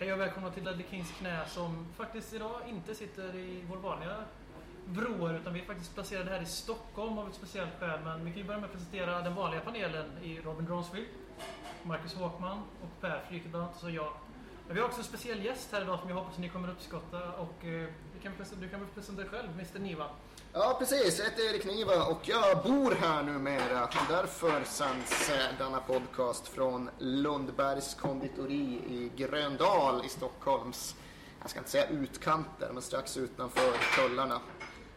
Hej och välkomna till Ledley Kings knä som faktiskt idag inte sitter i vår vanliga broar utan vi är faktiskt placerade här i Stockholm av ett speciellt skäl. Men vi kan ju börja med att presentera den vanliga panelen i Robin Dronsfield, Marcus Håkman och Per Frykebrant och så jag. Men vi har också en speciell gäst här idag som jag hoppas att ni kommer uppskatta och eh, du, kan, du kan väl presentera dig själv, Mr Niva? Ja, precis. Jag heter Erik Niva och jag bor här numera. Därför sänds eh, denna podcast från Lundbergs konditori i Gröndal i Stockholms, jag ska inte säga utkanter, men strax utanför tullarna.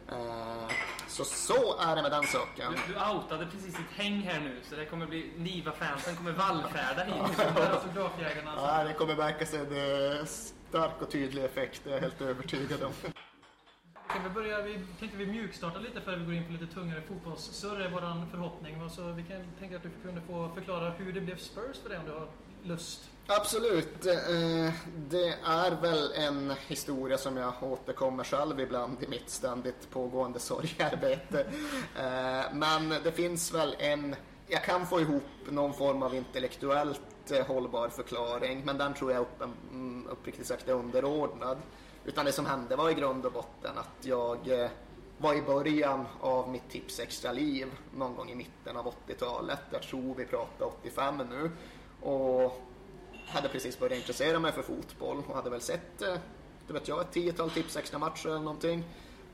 Eh, så så är det med den saken. Du, du outade precis ditt häng här nu, så det kommer bli Niva-fansen kommer vallfärda hit. Autografjägarna. Ja, det kommer märkas en stark och tydlig effekt, det är jag helt övertygad om. Kan vi börja, vi tänkte vi mjukstarta lite för att vi går in på lite tungare fotbollssurr är vår förhoppning. Så vi kan tänka att du kunde få förklara hur det blev Spurs för dig om du har lust. Absolut. Eh, det är väl en historia som jag återkommer själv ibland i mitt ständigt pågående sorgarbete. Eh, men det finns väl en... Jag kan få ihop någon form av intellektuellt eh, hållbar förklaring, men den tror jag upp, mm, uppriktigt sagt är underordnad. Utan det som hände var i grund och botten att jag eh, var i början av mitt tips extra liv någon gång i mitten av 80-talet. Jag tror vi pratar 85 nu. Och hade precis börjat intressera mig för fotboll och hade väl sett, eh, det vet jag, ett tiotal tips extra matcher eller någonting.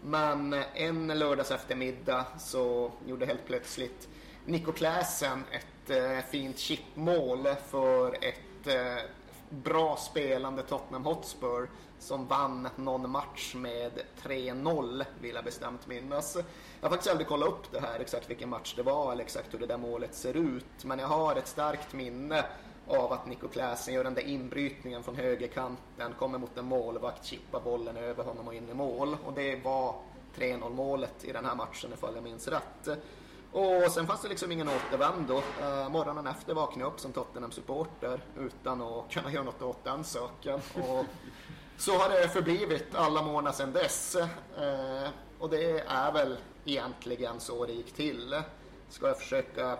Men eh, en lördags eftermiddag så gjorde helt plötsligt Nico Kläsen ett eh, fint chipmål för ett bra spelande Tottenham Hotspur som vann någon match med 3-0 vill jag bestämt minnas. Jag har faktiskt aldrig kollat upp det här exakt vilken match det var eller exakt hur det där målet ser ut. Men jag har ett starkt minne av att Nico Klasen gör den där inbrytningen från högerkanten, kommer mot en målvakt, chippar bollen över honom och in i mål. Och det var 3-0 målet i den här matchen ifall jag minns rätt. Och sen fanns det liksom ingen återvändo. Uh, morgonen efter vaknade jag upp som Tottenham-supporter utan att kunna göra något åt den saken. Och så har det förblivit alla månader sedan dess. Uh, och det är väl egentligen så det gick till. Ska jag försöka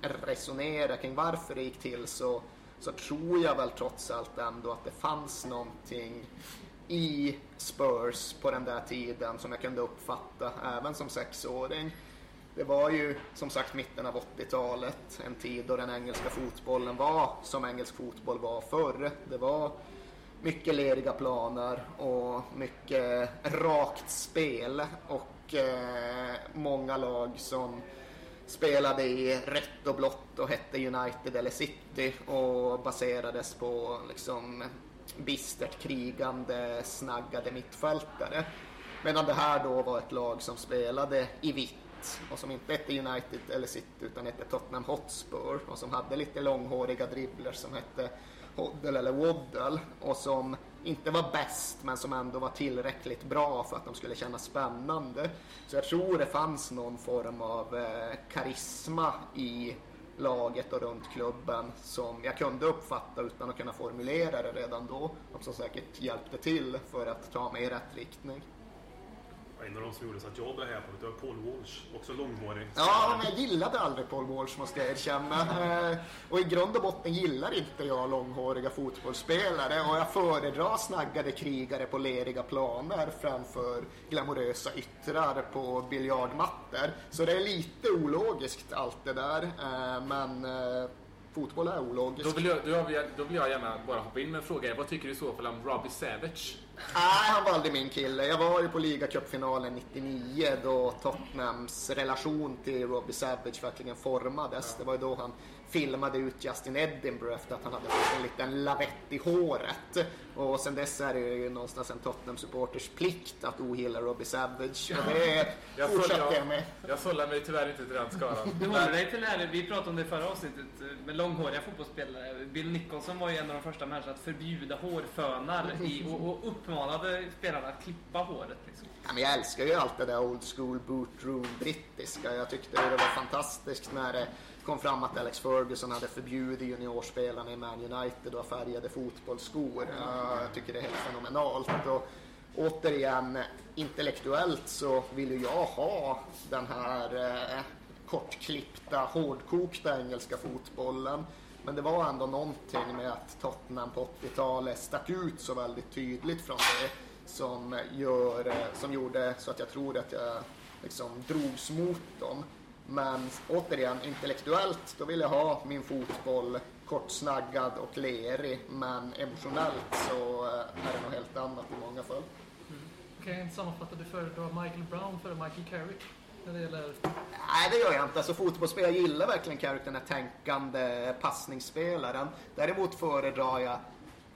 resonera kring varför det gick till så, så tror jag väl trots allt ändå att det fanns någonting i Spurs på den där tiden som jag kunde uppfatta även som sexåring. Det var ju som sagt mitten av 80-talet, en tid då den engelska fotbollen var som engelsk fotboll var förr. Det var mycket leriga planer och mycket rakt spel och eh, många lag som spelade i rätt och blått och hette United eller City och baserades på liksom bistert krigande, snaggade mittfältare. Medan det här då var ett lag som spelade i vitt och som inte hette United eller City utan hette Tottenham Hotspur och som hade lite långhåriga dribblers som hette Hoddle eller Waddle och som inte var bäst men som ändå var tillräckligt bra för att de skulle kännas spännande. Så jag tror det fanns någon form av eh, karisma i laget och runt klubben som jag kunde uppfatta utan att kunna formulera det redan då och som säkert hjälpte till för att ta mig i rätt riktning. En av de som gjorde så att jag blev här på det var Paul Walsh, också långhårig. Ja, men jag gillade aldrig Paul Walsh måste jag erkänna. Eh, och i grund och botten gillar inte jag långhåriga fotbollsspelare och jag föredrar snaggade krigare på leriga planer framför glamorösa yttrar på biljardmattor. Så det är lite ologiskt allt det där, eh, men eh, fotboll är ologiskt. Då vill, jag, då, vill jag, då vill jag gärna bara hoppa in med en fråga. Vad tycker du i så fall om Robbie Savage? Nej, han var aldrig min kille. Jag var ju på ligacupfinalen 99 då Tottenhams relation till Robbie Savage verkligen formades. Det var ju då han filmade ut Justin Edinburgh efter att han hade fått en liten lavett i håret. Och sen dess är det ju någonstans en Tottenham-supporters plikt att ogilla Robbie Savage. Och det Jag fortsätter jag med. Jag sållar mig tyvärr inte till den skaran. Du håller dig till det här, vi pratade om det i förra avsnittet eh, med långhåriga fotbollsspelare. Bill Nicholson var ju en av de första människorna att förbjuda hårfönar i, och, och uppmanade spelarna att klippa håret. Liksom. Ja, men jag älskar ju allt det där old school bootroom brittiska. Jag tyckte det var fantastiskt när det kom fram att Alex Ferguson hade förbjudit juniorspelarna i Man United att ha färgade fotbollsskor. Ja, Jag tycker det är helt fenomenalt. Och återigen, intellektuellt så vill ju jag ha den här eh, kortklippta, hårdkokta engelska fotbollen. Men det var ändå någonting med att Tottenham på 80-talet stack ut så väldigt tydligt från det som, gör, eh, som gjorde så att jag tror att jag liksom drogs mot dem. Men återigen, intellektuellt, då vill jag ha min fotboll kortsnaggad och lerig. Men emotionellt så eh, är det något helt annat i många fall. Kan jag inte sammanfatta, du föredrar Michael Brown före Michael Carrick? Gäller... Nej, det gör jag inte. Alltså, fotbollsspelare jag gillar verkligen Carrick, den här tänkande passningsspelaren. Däremot föredrar jag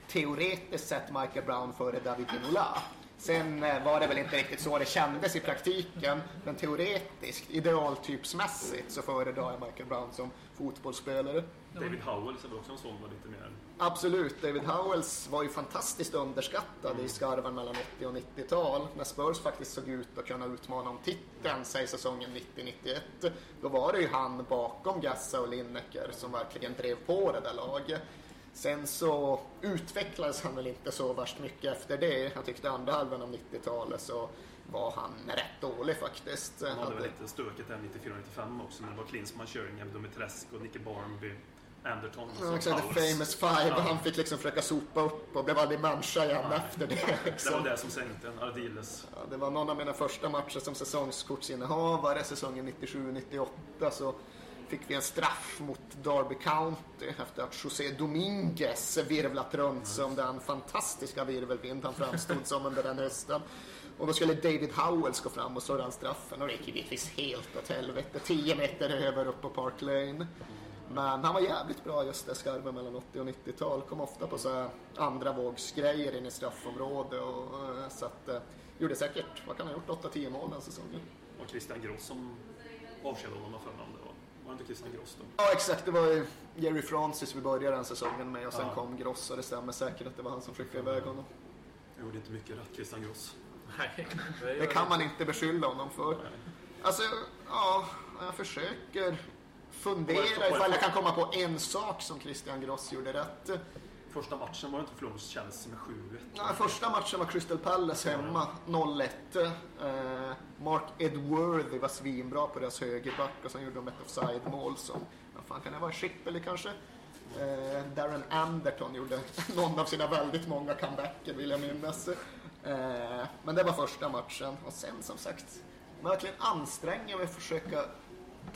teoretiskt sett Michael Brown före David Ginola. Sen eh, var det väl inte riktigt så det kändes i praktiken, men teoretiskt, idealtypsmässigt, så föredrar jag Michael Brown som fotbollsspelare. David Howells är väl också en sån var lite mer... Absolut, David Howells var ju fantastiskt underskattad i skarven mellan 80 och 90-tal. När Spurs faktiskt såg ut att kunna utmana om titeln, säg säsongen 90-91. Då var det ju han bakom Gassa och Lineker som verkligen drev på det där laget. Sen så utvecklades han väl inte så värst mycket efter det. Jag tyckte andra halvan av 90-talet så var han rätt dålig faktiskt. Han hade väl lite stökigt där 94-95 också, men det var Klinsmann, Sheringham, Dumitrescu, Nicky Barnby, Anderton och Ja, exakt, the famous five. Ja. Han fick liksom försöka sopa upp och blev aldrig människa igen Nej. efter det. Det Liksom. var det som sänkte en. Ardiles. Ja, det var någon av mina första matcher som säsongskortsinnehavare säsongen 97-98 så fick vi en straff mot Derby County efter att José Dominguez virvlat runt som den fantastiska virvelvind han framstod som under den hösten. Och då skulle David Howells gå fram och slå den straffen och det gick givetvis helt åt helvete. 10 meter över upp på Park Lane. Men han var jävligt bra just det skarven mellan 80 och 90-tal. Kom ofta på så andra vågsgrejer in i straffområde och eh, så att eh, gjorde säkert, vad kan han ha gjort, 8-10 mål den säsongen. Och Christian Gross som avskedade honom för det var. Det inte Christian Gross då? Ja exakt, det var ju Jerry Francis vi började den säsongen med och sen Ja. kom Gross och det stämmer säkert att det var han som skickade iväg honom. Jag gjorde inte mycket rätt, Christian Gross. Nej, Det kan man inte beskylla honom för. Alltså, ja, jag försöker fundera ifall jag kan komma på en sak som Christian Gross gjorde rätt. Första matchen var det inte förlorade mot Chelsea med 7-1. Nej, första matchen var Crystal Palace hemma, 0-1. Eh, Mark Edworthy var svinbra på deras högerback och sen gjorde de ett offside-mål som, vad fan kan det vara, Schipperly kanske? Eh, Darren Anderton gjorde någon av sina väldigt många comebacker vill jag minnas. Eh, men det var första matchen och sen som sagt, verkligen anstränger mig att försöka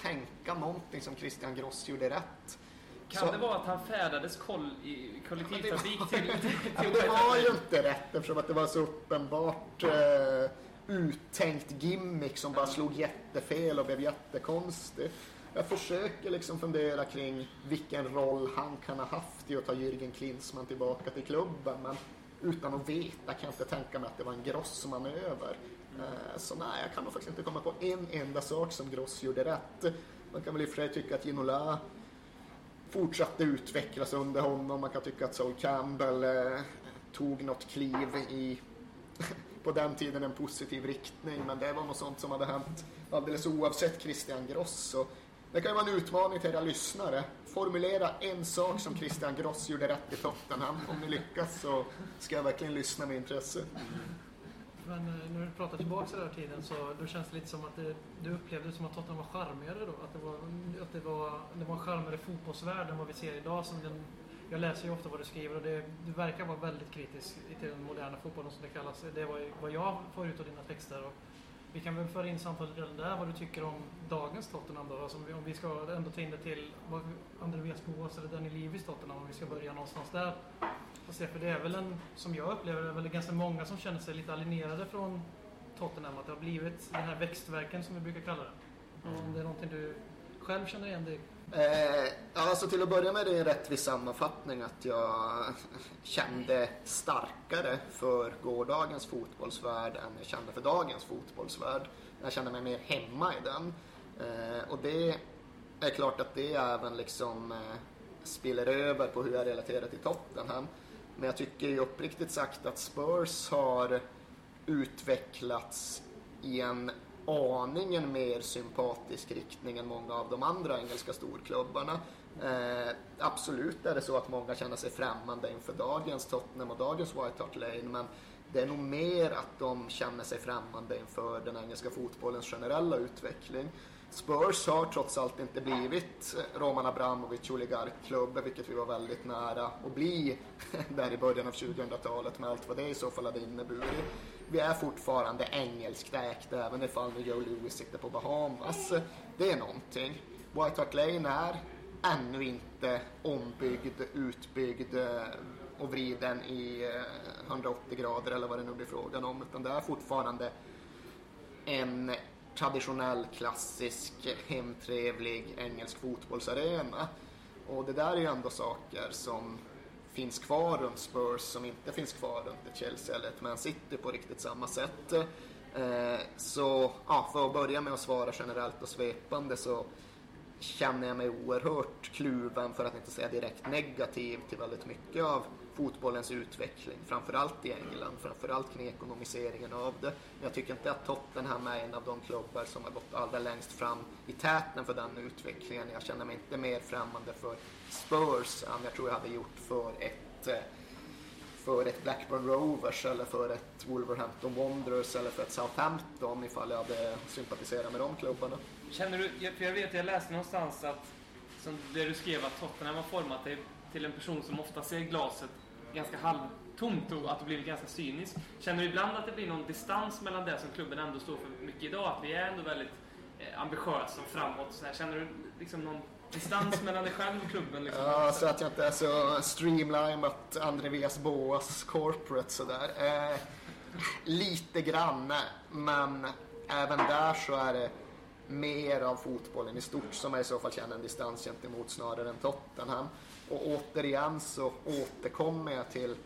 tänka någonting som Christian Gross gjorde rätt. Kan Så- det vara att han färdades koll i kollektivtrafik till, till, men det var ju inte rätt eftersom att det var så uppenbart eh, uttänkt gimmick som bara slog jättefel och blev jättekonstig. Jag försöker liksom fundera kring vilken roll han kan ha haft i att ta Jürgen Klinsmann tillbaka till klubben men utan att veta kan jag inte tänka mig att det var en Gross-manöver. Eh, så nej, jag kan nog faktiskt inte komma på en enda sak som Gross gjorde rätt. Man kan väl i och för sig tycka att Ginola fortsatte utvecklas under honom. Man kan tycka att Sol Campbell eh, tog något kliv i, på den tiden, en positiv riktning. Men det var något sånt som hade hänt alldeles oavsett Christian Gross. och det kan ju vara en utmaning till era lyssnare. Formulera en sak som Christian Gross gjorde rätt i Tottenham. Om ni lyckas så ska jag verkligen lyssna med intresse. Men eh, när du pratar tillbaka till den här tiden så då känns det lite som att det, du upplevde det som att Tottenham var charmigare då? Att det var, att det var, det var en charmigare fotbollsvärld än vad vi ser idag. Som den, jag läser ju ofta vad du skriver och det, du verkar vara väldigt kritisk till den moderna fotbollen som det kallas. Det var vad jag får ut av dina texter. Och vi kan väl föra in samtalet redan där vad du tycker om dagens Tottenham då? Alltså om, vi, ska ändå ta in det till Andreas Boas eller Danny Levis Tottenham om vi ska börja någonstans där. Fast det, för det är väl en, som jag upplever det, väl ganska många som känner sig lite alienerade från Tottenham. Att det har blivit den här växtverken som vi brukar kalla det. Och Om det är någonting du själv känner igen dig? Eh, alltså till att börja med är det en rättvis sammanfattning att jag kände starkare för gårdagens fotbollsvärld än jag kände för dagens fotbollsvärld. Jag kände mig mer hemma i den. Eh, och det är klart att det även liksom eh, spiller över på hur jag relaterar till Tottenham. Men jag tycker ju uppriktigt sagt att Spurs har utvecklats i en aningen mer sympatisk riktning än många av de andra engelska storklubbarna. Eh, absolut är det så att många känner sig främmande inför dagens Tottenham och dagens White Hart Lane men det är nog mer att de känner sig främmande inför den engelska fotbollens generella utveckling. Spurs har trots allt inte blivit Roman Abramovic oligarkklubb, vilket vi var väldigt nära att bli där i början av 2000-talet med allt vad det i så fall hade inneburit. Vi är fortfarande engelskägt även ifall nu Joe Louis sitter på Bahamas. Det är någonting. White Hart Lane är ännu inte ombyggd, utbyggd eh, och vriden i eh, 180 grader eller vad det nu blir frågan om. Utan det är fortfarande en traditionell, klassisk, hemtrevlig engelsk fotbollsarena. Och det där är ju ändå saker som finns kvar runt Spurs som inte finns kvar runt ett Chelsea eller ett Man City på riktigt samma sätt. Eh, så ja, för att börja med att svara generellt och svepande så känner jag mig oerhört kluven, för att inte säga direkt negativ, till väldigt mycket av fotbollens utveckling. Framförallt i England, framförallt kring ekonomiseringen av det. Men jag tycker inte att Tottenham är en av de klubbar som har gått allra längst fram i täten för den utvecklingen. Jag känner mig inte mer främmande för Spurs än jag tror jag hade gjort för ett eh, för ett Blackburn Rovers eller för ett Wolverhampton Wanderers eller för ett Southampton ifall jag hade sympatiserat med de klubbarna. Känner du, för jag vet, jag läste någonstans att som det du skrev att Tottenham har format dig till en person som ofta ser glaset ganska halvtomt och att du blivit ganska cynisk. Känner du ibland att det blir någon distans mellan det som klubben ändå står för mycket idag? Att vi är ändå väldigt eh, ambitiösa och framåt. Så här. Känner du liksom någon distans mellan dig själv och klubben? Liksom? Ja, så att jag inte är så streamlinat Andreas Boas corporate sådär. Eh, lite grann, men även där så är det mer av fotbollen i stort som jag i så fall känner en distans gentemot snarare än Tottenham. Och återigen så återkommer jag till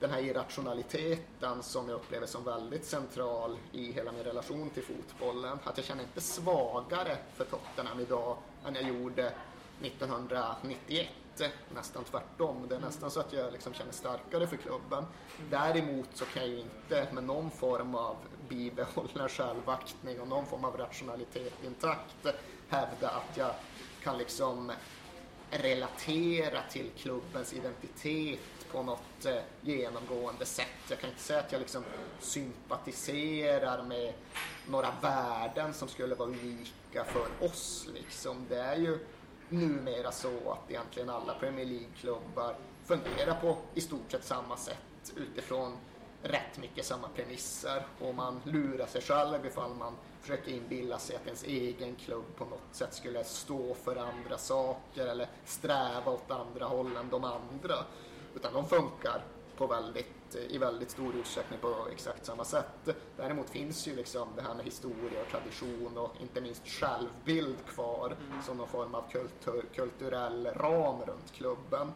den här irrationaliteten som jag upplever som väldigt central i hela min relation till fotbollen. Att jag känner inte svagare för Tottenham idag än jag gjorde 1991. Nästan tvärtom. Det är nästan så att jag liksom känner starkare för klubben. Däremot så kan jag ju inte med någon form av bibehållen självaktning och någon form av rationalitet intakt hävda att jag kan liksom relatera till klubbens identitet på något eh, genomgående sätt. Jag kan inte säga att jag liksom sympatiserar med några värden som skulle vara unika för oss. Liksom. Det är ju numera så att egentligen alla Premier League-klubbar fungerar på i stort sett samma sätt utifrån rätt mycket samma premisser och man lurar sig själv ifall man försöker inbilla sig att ens egen klubb på något sätt skulle stå för andra saker eller sträva åt andra håll än de andra. Utan de funkar på väldigt, i väldigt stor utsträckning på exakt samma sätt. Däremot finns ju liksom det här med historia och tradition och inte minst självbild kvar som någon form av kultur, kulturell ram runt klubben.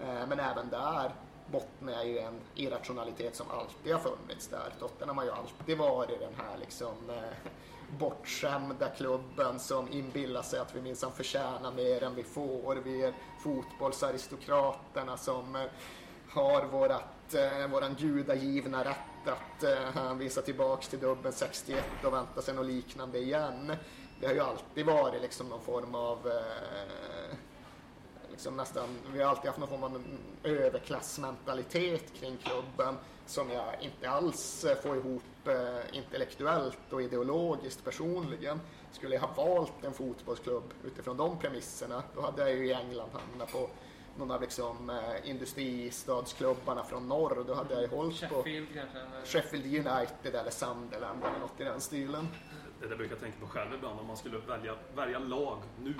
Eh, Men även där bottnar ju en irrationalitet som alltid har funnits där. Tottenham har ju alltid varit den här liksom eh, bortskämda klubben som inbillar sig att vi minsann förtjänar mer än vi får. Vi är fotbollsaristokraterna som eh, har vårat, eh, våran gudagivna rätt att eh, tillbaks till dubben 61 och vänta sig något liknande igen. Det har ju alltid varit liksom någon form av eh, liksom nästan, vi har alltid haft någon form av överklassmentalitet kring klubben som jag inte alls eh, får ihop eh, intellektuellt och ideologiskt personligen. Skulle jag ha valt en fotbollsklubb utifrån de premisserna, då hade jag ju i England hamnat på någon av liksom, eh, industristadsklubbarna från norr. Då hade jag ju hållit på Sheffield kanske? eller- Sheffield United eller Sunderland eller något i den stilen. Det där brukar jag tänka på själv ibland om man skulle välja, välja lag nu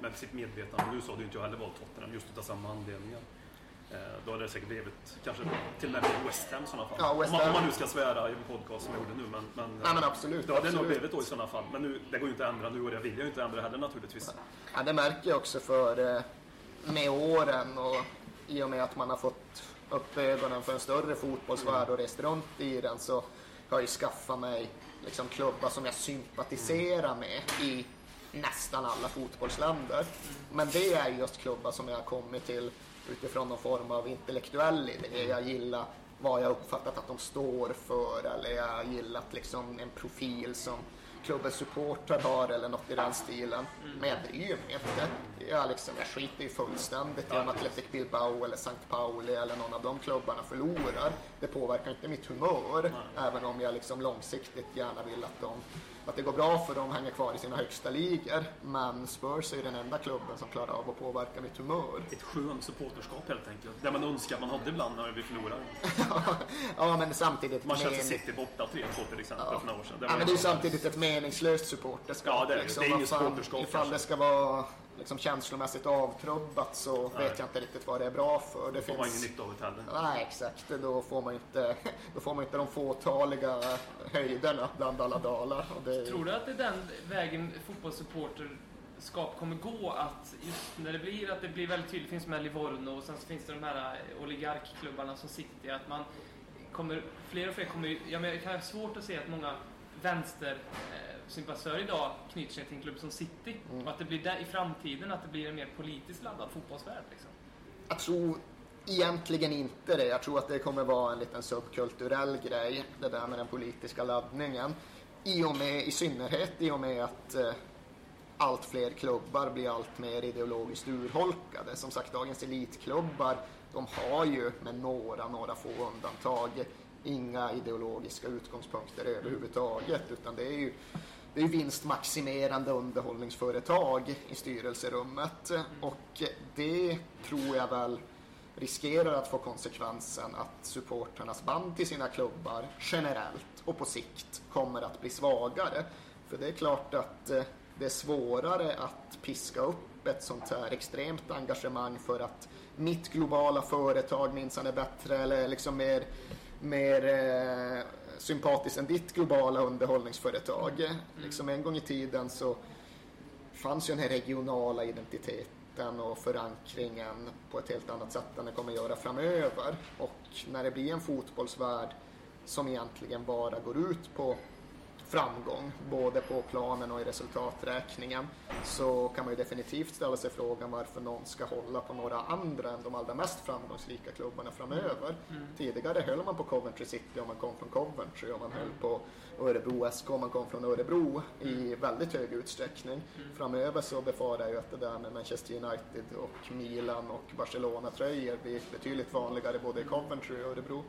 med sitt medvetande. Nu så hade ju inte jag heller valt Tottenham just utav samma anledningar. Eh, då hade det säkert blivit kanske till och med West Ham i sådana fall. Ja, West om, man, om Ham. man nu ska svära i en podcast som jag gjorde nu. Men, men, Nej men absolut. då hade det nog absolut. blivit då i sådana fall. Men nu, det går ju inte att ändra nu och det vill jag ju inte ändra heller naturligtvis. Ja, det märker jag också för eh, med åren och i och med att man har fått upp ögonen för en större fotbollsvärld och rest runt i den så har jag ju skaffat mig liksom klubbar som jag sympatiserar med i nästan alla fotbollsländer. Men det är just klubbar som jag har kommit till utifrån någon form av intellektuell idé. Jag gillar vad jag uppfattat att de står för eller jag har gillat liksom en profil som klubbens supportrar har eller något i den stilen. Mm. Men jag bryr mig inte. Jag, liksom, jag skiter ju fullständigt i om Athletic Bilbao eller St. Pauli eller någon av de klubbarna förlorar. Det påverkar inte mitt humör, även om jag liksom långsiktigt gärna vill att, de, att det går bra för dem hänger kvar i sina högsta ligor. Men Spurs är ju den enda klubben som klarar av att påverka mitt humör. Ett skönt supporterskap helt enkelt. Det man önskar man hade ibland när vi förlorar. ja, men samtidigt... Manchester men- City borta 3-2 till exempel Ja. för några år sedan. Det Ja, men det är ju samtidigt ett meningslöst supporterskap. Ja, det är det. liksom. Det är inget supporterskap Ifall det ska vara liksom, känslomässigt avtrubbat så vet jag inte riktigt vad det är bra för. Det får man ingen finns... nytta av det heller. Nej, exakt. Då får man inte, då får man inte de fåtaliga höjderna bland alla dalar. Och det. Tror du att det är den vägen fotbollssupporterskap kommer gå? Att just när det blir att det blir väldigt tydligt, det finns med Livorno och sen så finns det de här eh, oligarkklubbarna som City, att man kommer, fler och fler kommer ja, men jag kan ha svårt att se att många vänstersympatisörer idag knyter sig till en klubb som City. Mm. Och att det blir där, i framtiden att det blir en mer politiskt laddad fotbollsvärld. Liksom. Jag tror egentligen inte det. Jag tror att det kommer vara en liten subkulturell grej, det där med den politiska laddningen. I och med, i synnerhet i och med att eh, allt fler klubbar blir allt mer ideologiskt urholkade. Som sagt, dagens elitklubbar, de har ju med några, några få undantag inga ideologiska utgångspunkter överhuvudtaget, utan det är ju det är vinstmaximerande underhållningsföretag i styrelserummet och det tror jag väl riskerar att få konsekvensen att supporternas band till sina klubbar generellt och på sikt kommer att bli svagare. För det är klart att eh, det är svårare att piska upp ett sånt här extremt engagemang för att mitt globala företag minsann är bättre eller liksom mer, mer eh, sympatiskt än ditt globala underhållningsföretag. Liksom en gång i tiden så fanns ju den här regionala identiteten och förankringen på ett helt annat sätt än det kommer göra framöver. Och när det blir en fotbollsvärld som egentligen bara går ut på framgång, både på planen och i resultaträkningen, så kan man ju definitivt ställa sig frågan varför någon ska hålla på några andra än de allra mest framgångsrika klubbarna framöver. Tidigare höll man på Coventry City om man kom från Coventry och man höll på Örebro SK om man kom från Örebro i väldigt hög utsträckning. Framöver så befarar jag ju att det där med Manchester United och Milan och Barcelona-tröjor blir betydligt vanligare både i Coventry och Örebro.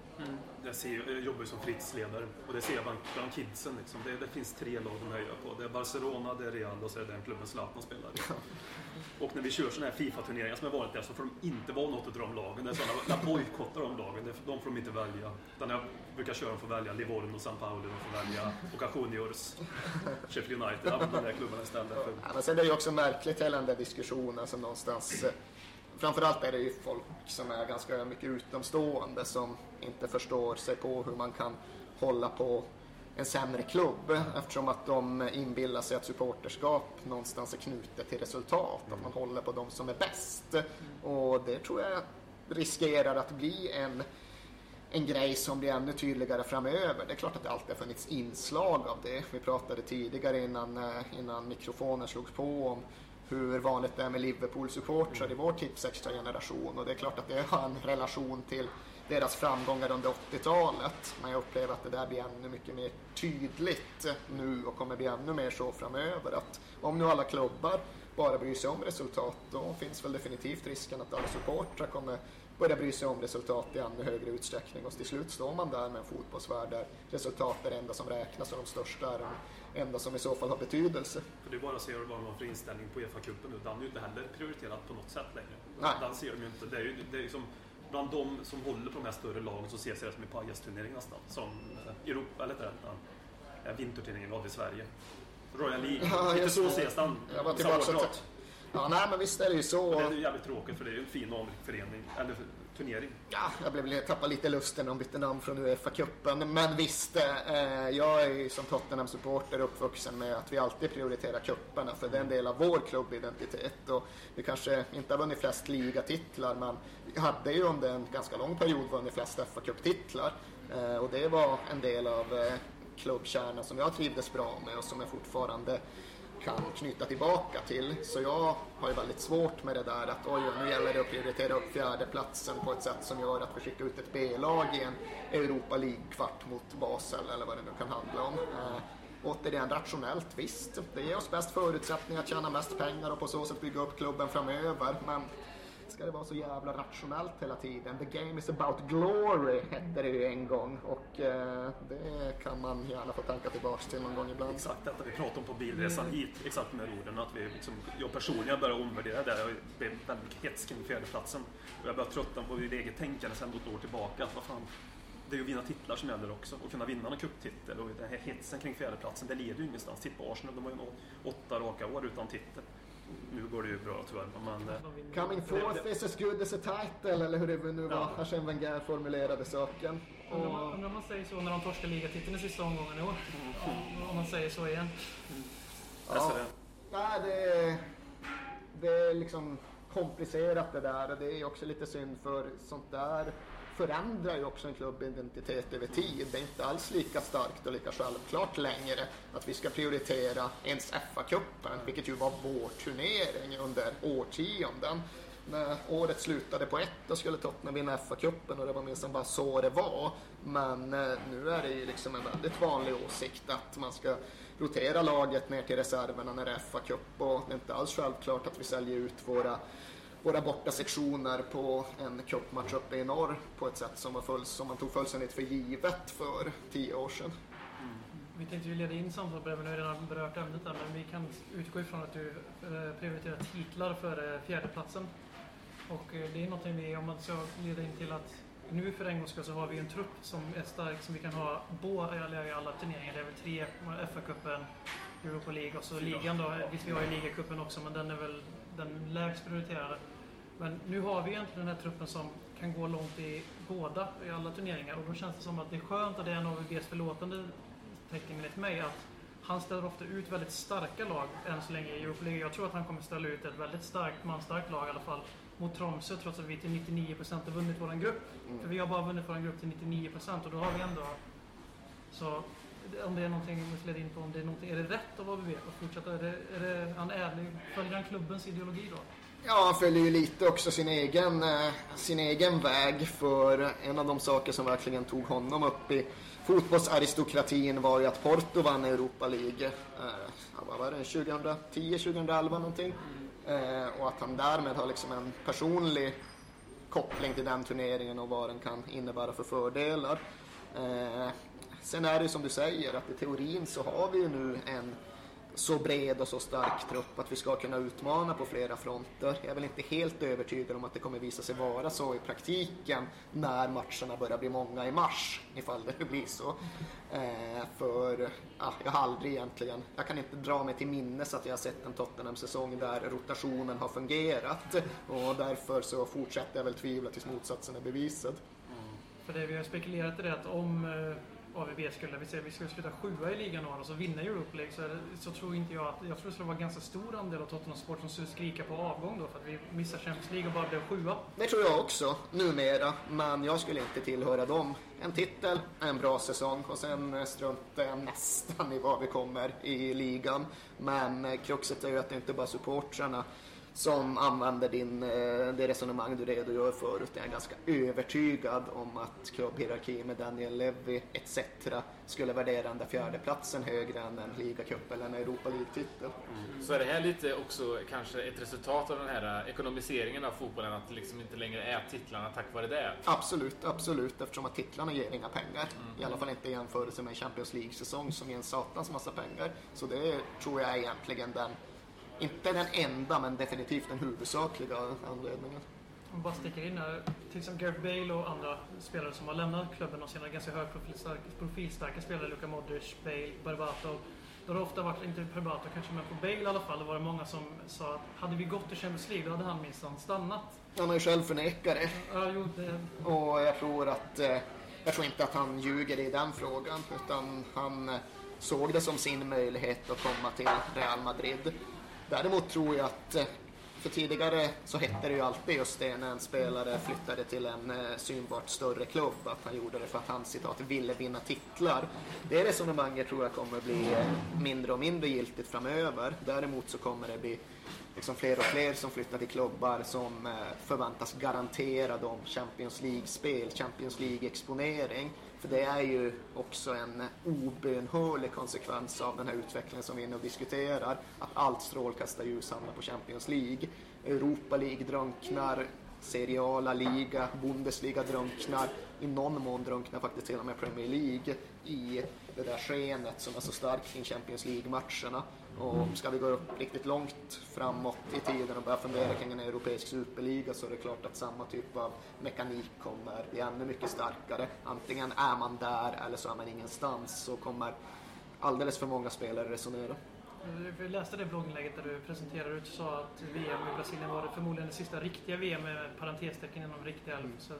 Jag, ser, jag jobbar ju som fritidsledare och det ser jag bland, bland kidsen. Liksom. Det, det finns tre lag de höjer på. Det är Barcelona, det är Real och så är det den klubben Zlatan spelar i. Och när vi kör sådana här Fifa-turneringar som har varit där så får de inte vara något av de lagen. Det är sådana, jag bojkottar de lagen. De får de inte välja. Utan jag brukar köra, de får välja Livorno, San Paolo, de får välja Boca Juniors, Sheffield United, de där klubbarna istället. För, Ja, men sen är det ju också märkligt hela den där diskussionen som någonstans eh, Framförallt är det ju folk som är ganska mycket utomstående som inte förstår sig på hur man kan hålla på en sämre klubb eftersom att de inbillar sig att supporterskap någonstans är knutet till resultat, att man håller på de som är bäst. Och det tror jag riskerar att bli en en grej som blir ännu tydligare framöver. Det är klart att det alltid har funnits inslag av det. Vi pratade tidigare innan, eh, innan mikrofonen slogs på om hur vanligt det är med Liverpool-supportrar i vår Tipsextra-generation och det är klart att det har en relation till deras framgångar under 80-talet. Men jag upplever att det där blir ännu mycket mer tydligt nu och kommer bli ännu mer så framöver. Att om nu alla klubbar bara bryr sig om resultat, då finns väl definitivt risken att alla supportrar kommer börja bry sig om resultat i ännu högre utsträckning och till slut står man där med en fotbollsvärld där resultat är det enda som räknas och de största är de enda som i så fall har betydelse. för det är bara att se vad de har för inställning på Uefa-cupen nu. Den är ju inte heller prioriterad på något sätt längre. Nej. Den ser de ju inte. Det är ju det är liksom, bland de som håller på de här större lagen så ses det som en pajasturnering nästan. Som eh, Europa, eller det, eh, vinterturneringen vi hade i Sverige. Royal League, Ja, lite så det. ses den. Jag var tillbaka Ja, nej men visst är det ju så. Det är ju jävligt tråkigt för det är ju en fin och anrik förening, eller turnering. Ja, jag blev, tappade lite lusten när de bytte namn från Uefa-cupen. Men visst, eh, eh, jag är ju som Tottenham-supporter uppvuxen med att vi alltid prioriterar cuperna för det är en del av vår klubbidentitet. Och vi kanske inte har vunnit flest ligatitlar men vi hade ju under en ganska lång period vunnit flest FA-cuptitlar. Eh, och det var en del av eh, klubbkärnan som jag trivdes bra med och som jag fortfarande kan knyta tillbaka till. Så jag har ju väldigt svårt med det där att oj, nu gäller det att prioritera upp fjärdeplatsen på ett sätt som gör att vi skickar ut ett B-lag i en Europa League-kvart mot Basel eller vad det nu kan handla om. Eh, återigen rationellt, visst. Det ger oss bäst förutsättningar att tjäna mest pengar och på så sätt bygga upp klubben framöver. Men ska det vara så jävla rationellt hela tiden? The game is about glory hette det ju en gång och eh, det kan man gärna få tänka tillbaks till någon gång ibland. Exakt detta vi pratade om på bilresan hit, exakt med orden. Att vi, liksom, jag personligen börjar omvärdera det. Jag blev väldigt hets kring fjärdeplatsen. Och jag börjar tröttna på mitt eget tänkande sedan ett år tillbaka. Att vad fan, det är ju att vinna titlar som gäller också. Och kunna vinna en cuptitel. Och den här hetsen kring fjärdeplatsen, det leder ju ingenstans. Titta på Arsenal, de har ju åtta raka år utan titel. Nu går det ju bra tyvärr, men. Coming forth is as good as a title, eller hur det nu var Ja. Arsène Wenger formulerade saken. Undrar om man- Och, undrar om man säger så när de torskar ligatiteln i sista omgången i år. Ja, Om man säger så igen. alltså, ja, det, nej, det, är- det är liksom komplicerat det där och det är också lite synd för sånt där förändrar ju också en klubbidentitet över tid. Det är inte alls lika starkt och lika självklart längre att vi ska prioritera ens FA-cupen, vilket ju var vår turnering under årtionden. När året slutade på ett, då skulle Tottenham vinna FA-cupen och det var minst bara så det var. Men eh, nu är det ju liksom en väldigt vanlig åsikt att man ska rotera laget ner till reserverna när det är FA-cup och det är inte alls självklart att vi säljer ut våra våra borta sektioner på en cupmatch uppe i norr på ett sätt som, var full, som man tog fullständigt för givet för tio år sedan. Mm. Vi tänkte ju leda in samtalet på det, men nu har redan berört ämnet där. Men vi kan utgå ifrån att du eh, prioriterar titlar före fjärdeplatsen. Och eh, det är någonting vi, om man ska leda in till att nu för en gångs skull så har vi en trupp som är stark som vi kan ha båda, i alla turneringar. Det är väl tre, FA-cupen, Europa League och så ligan då. Visst, vi har ju ligacupen också, men den är väl den lägst prioriterade. Men nu har vi egentligen den här truppen som kan gå långt i båda, i alla turneringar. Och då känns det som att det är skönt, och det är en av AVBs förlåtande tecken enligt mig, att han ställer ofta ut väldigt starka lag än så länge i Europa League. Jag tror att han kommer ställa ut ett väldigt starkt, manstarkt lag i alla fall mot Tromsö trots att vi till 99% har vunnit vår grupp. För vi har bara vunnit vår grupp till 99% och då har vi ändå... Så om det är någonting vi måste leda in på, om det är, någonting, är det rätt av ABB att fortsätta? Är det, är det han ärlig? Följer han klubbens ideologi då? Ja, han följer ju lite också sin egen, eh, sin egen väg för en av de saker som verkligen tog honom upp i fotbollsaristokratin var ju att Porto vann Europa League. Eh, ja, vad var det? 2010, 2011 någonting. Eh, och att han därmed har liksom en personlig koppling till den turneringen och vad den kan innebära för fördelar. Eh, sen är det som du säger att i teorin så har vi ju nu en så bred och så stark trupp att vi ska kunna utmana på flera fronter. Jag är väl inte helt övertygad om att det kommer visa sig vara så i praktiken när matcherna börjar bli många i mars, ifall det blir så. Eh, för ja, jag har aldrig egentligen, jag kan inte dra mig till minnes att jag har sett en Tottenham-säsong där rotationen har fungerat och därför så fortsätter jag väl tvivla tills motsatsen är bevisad. Mm. För det vi har spekulerat i det att om eh, AVB skulle, vi säger vi skulle sluta sjua i ligan och så vinna Europa League så, är det, så tror inte jag att, jag tror det skulle vara en ganska stor andel av Tottenham Sport som skulle skrika på avgång då för att vi missar Champions League och bara blev sjua. Det tror jag också, numera. Men jag skulle inte tillhöra dem. En titel, en bra säsong och sen eh, struntar jag nästan i var vi kommer i ligan. Men eh, kruxet är ju att det inte bara supportrarna som använder din, eh, det resonemang du redogör för. Jag är ganska övertygad om att klubbhierarki med Daniel Levy etc. skulle värdera den där fjärdeplatsen högre än en ligacup eller en Europa League-titel. Så är det här lite också kanske ett resultat av den här ekonomiseringen av fotbollen, att det liksom inte längre är titlarna tack vare det? Absolut, absolut. Eftersom att titlarna ger inga pengar. I alla fall inte i jämförelse med Champions League-säsong som ger en satans massa pengar. Så det tror jag är egentligen den, inte den enda, men definitivt den huvudsakliga anledningen. Om bara sticker in här, till exempel Gareth Bale och andra spelare som har lämnat klubben och senare ganska högprofilstarka profilstarka spelare, Luka Modric, Bale, Berbatov. Då har det ofta varit, inte Berbatov kanske, men på Bale i alla fall, var det många som sa att hade vi gått till Champions League då hade han minsann stannat. Han har ju själv förnekat det. Ja, jo, det, Och jag tror att eh, jag tror inte att han ljuger i den frågan utan han eh, såg det som sin möjlighet att komma till Real Madrid. Däremot tror jag att eh, för tidigare så hette det ju alltid just det när en spelare flyttade till en eh, synbart större klubb att han gjorde det för att han citat ville vinna titlar. Det resonemanget tror jag kommer bli eh, mindre och mindre giltigt framöver. Däremot så kommer det bli liksom fler och fler som flyttar till klubbar som förväntas garantera dem Champions League-spel, Champions League-exponering. För det är ju också en obönhörlig konsekvens av den här utvecklingen som vi nu diskuterar. Att allt strålkastarljus hamnar på Champions League. Europa League drunknar, Seriala Liga, Bundesliga drunknar. I någon mån drunknar faktiskt till och med Premier League i det där skenet som är så starkt kring Champions League-matcherna. Och ska vi gå upp riktigt långt framåt i tiden och börja fundera kring en europeisk superliga så är det klart att samma typ av mekanik kommer bli ännu mycket starkare. Antingen är man där eller så är man ingenstans så kommer alldeles för många spelare resonera. Vi läste det blogginlägget där du presenterade och sa att VM i Brasilien var det förmodligen det sista riktiga VM med parentestecken inom riktiga. Så,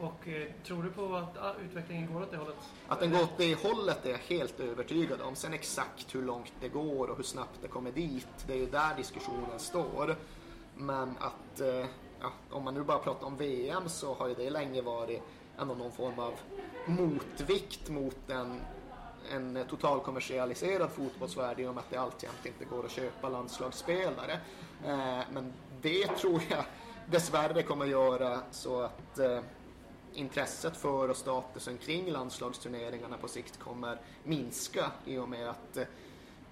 och eh, tror du på att ah, utvecklingen går åt det hållet? Att den går åt det hållet är jag helt övertygad om. Sen exakt hur långt det går och hur snabbt det kommer dit, det är ju där diskussionen står. Men att, eh, ja, om man nu bara pratar om VM så har ju det länge varit ändå någon form av motvikt mot en, en totalkommersialiserad fotbollsvärld i och med att det alltjämt inte går att köpa landslagsspelare. Eh, men det tror jag dessvärre kommer göra så att eh, intresset för och statusen kring landslagsturneringarna på sikt kommer minska i och med att eh,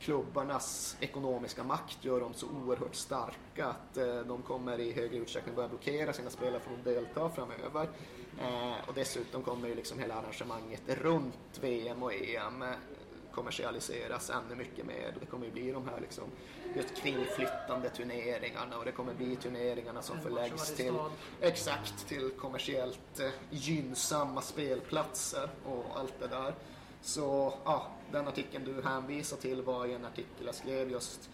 klubbarnas ekonomiska makt gör dem så oerhört starka att eh, de kommer i högre utsträckning börja blockera sina spelare från att delta framöver. Eh, och dessutom kommer ju liksom hela arrangemanget runt VM och EM kommersialiseras ännu mycket mer. Det kommer ju bli de här liksom just kringflyttande turneringarna och det kommer bli turneringarna som förläggs till. Exakt, till kommersiellt eh, gynnsamma spelplatser och allt det där. Så ja, den artikeln du hänvisar till var ju en artikel jag skrev just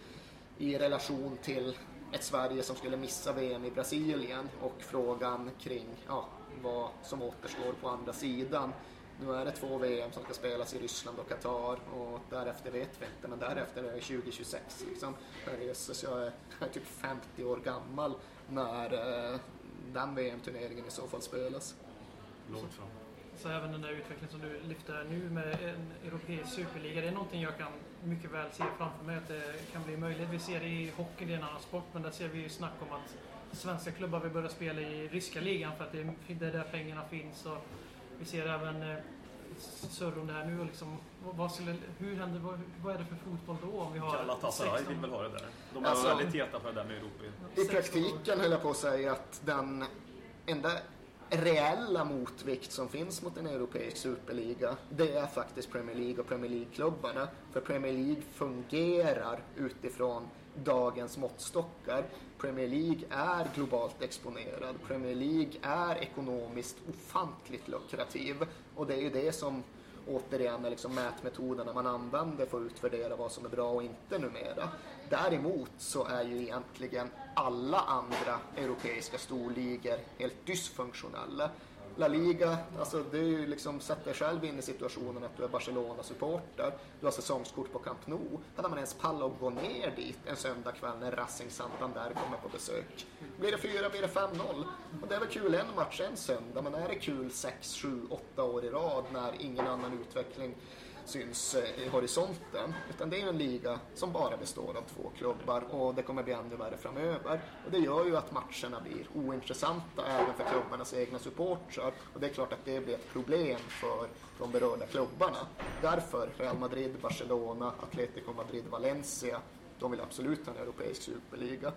i relation till ett Sverige som skulle missa VM i Brasilien och frågan kring ja, vad som återstår på andra sidan. Nu är det två VM som ska spelas i Ryssland och Qatar och därefter vet vi inte, men därefter är det 2026. Liksom. Herrejösses, jag är, jag är typ 50 år gammal när eh, den VM-turneringen i så fall spelas. Långt fram. Så även den där utvecklingen som du lyfter nu med en europeisk superliga, det är någonting jag kan mycket väl se framför mig att det kan bli möjligt. Vi ser det i hockey, det är en annan sport, men där ser vi ju snack om att svenska klubbar vill börja spela i ryska ligan för att det är där pengarna finns. Och vi ser även eh, surr om det här nu och liksom, vad- vad skulle, hur händer, vad, vad är det för fotboll då om vi har Galatasaray 16 vill väl ha det där. De är Alltså- väldigt heta på det där med Europa. I 16 praktiken höll jag på att säga att den enda reella motvikt som finns mot en europeisk superliga, det är faktiskt Premier League och Premier League-klubbarna. För Premier League fungerar utifrån dagens måttstockar. Premier League är globalt exponerad. Premier League är ekonomiskt ofantligt lukrativ. Och det är ju det som återigen är liksom mätmetoderna man använder för att utvärdera vad som är bra och inte numera. Däremot så är ju egentligen alla andra europeiska storligor helt dysfunktionella. La Liga, alltså du liksom, sätt dig själv in i situationen att du är Barcelona-supporter, du har säsongskort på Camp Nou. Hade man ens pallat att gå ner dit en söndagkväll när Racing Santander kommer på besök? Blir det 4, blir det 5-0? Och det är väl kul en match en söndag, men är det kul 6, 7, 8 år i rad när ingen annan utveckling syns eh, i horisonten. Utan det är en liga som bara består av två klubbar och det kommer bli ännu värre framöver. Och det gör ju att matcherna blir ointressanta även för klubbarnas egna supportrar. Och det är klart att det blir ett problem för de berörda klubbarna. Därför Real Madrid, Barcelona, Atletico Madrid, Valencia de vill absolut ha en europeisk superliga.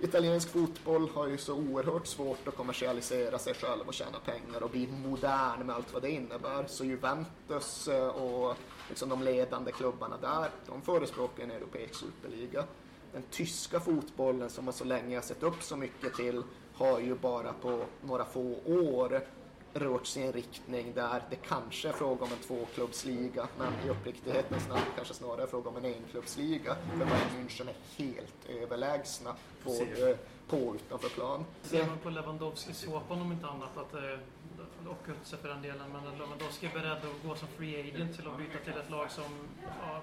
Italiensk fotboll har ju så oerhört svårt att kommersialisera sig själv och tjäna pengar och bli modern med allt vad det innebär. Så Juventus eh, och liksom de ledande klubbarna där, de förespråkar en europeisk superliga. Den tyska fotbollen som man så länge har sett upp så mycket till har ju bara på några få år rört sig i en riktning där det kanske är fråga om en tvåklubbsliga, men i uppriktighetens namn kanske snarare är fråga om en enklubbsliga. För Bayern München är helt överlägsna både på och utanför plan. Ser man på Lewandowski-såpan om inte annat, att, eh, och Götze för den delen, men Lewandowski är beredd att gå som free agent till att byta till ett lag som ja,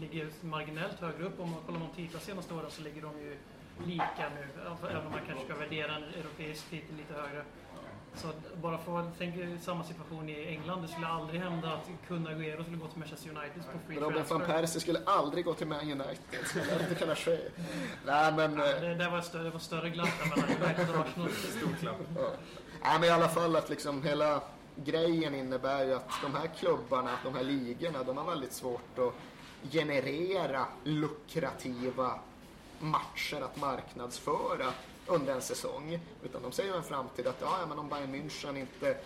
ligger marginellt högre upp. Om man kollar de titlar senaste åren så ligger de ju lika nu, även om man kanske ska värdera en europeisk titel lite högre. Så att bara för att tänka samma situation i England. Det skulle aldrig hända att Kun Agüero skulle gå till Manchester United på free Robin van transfer. Persie skulle aldrig gå till Man United. Det skulle inte kunna ske. Nej, men... Ja, eh, det, det, var större, det var större glapp mellan United och Arsenal. Stor klapp. Ja. Nej, men i alla fall att liksom hela grejen innebär ju att de här klubbarna, de här ligorna, de har väldigt svårt att generera lukrativa matcher att marknadsföra under en säsong. Utan de ser ju en framtid att ja, men om Bayern München inte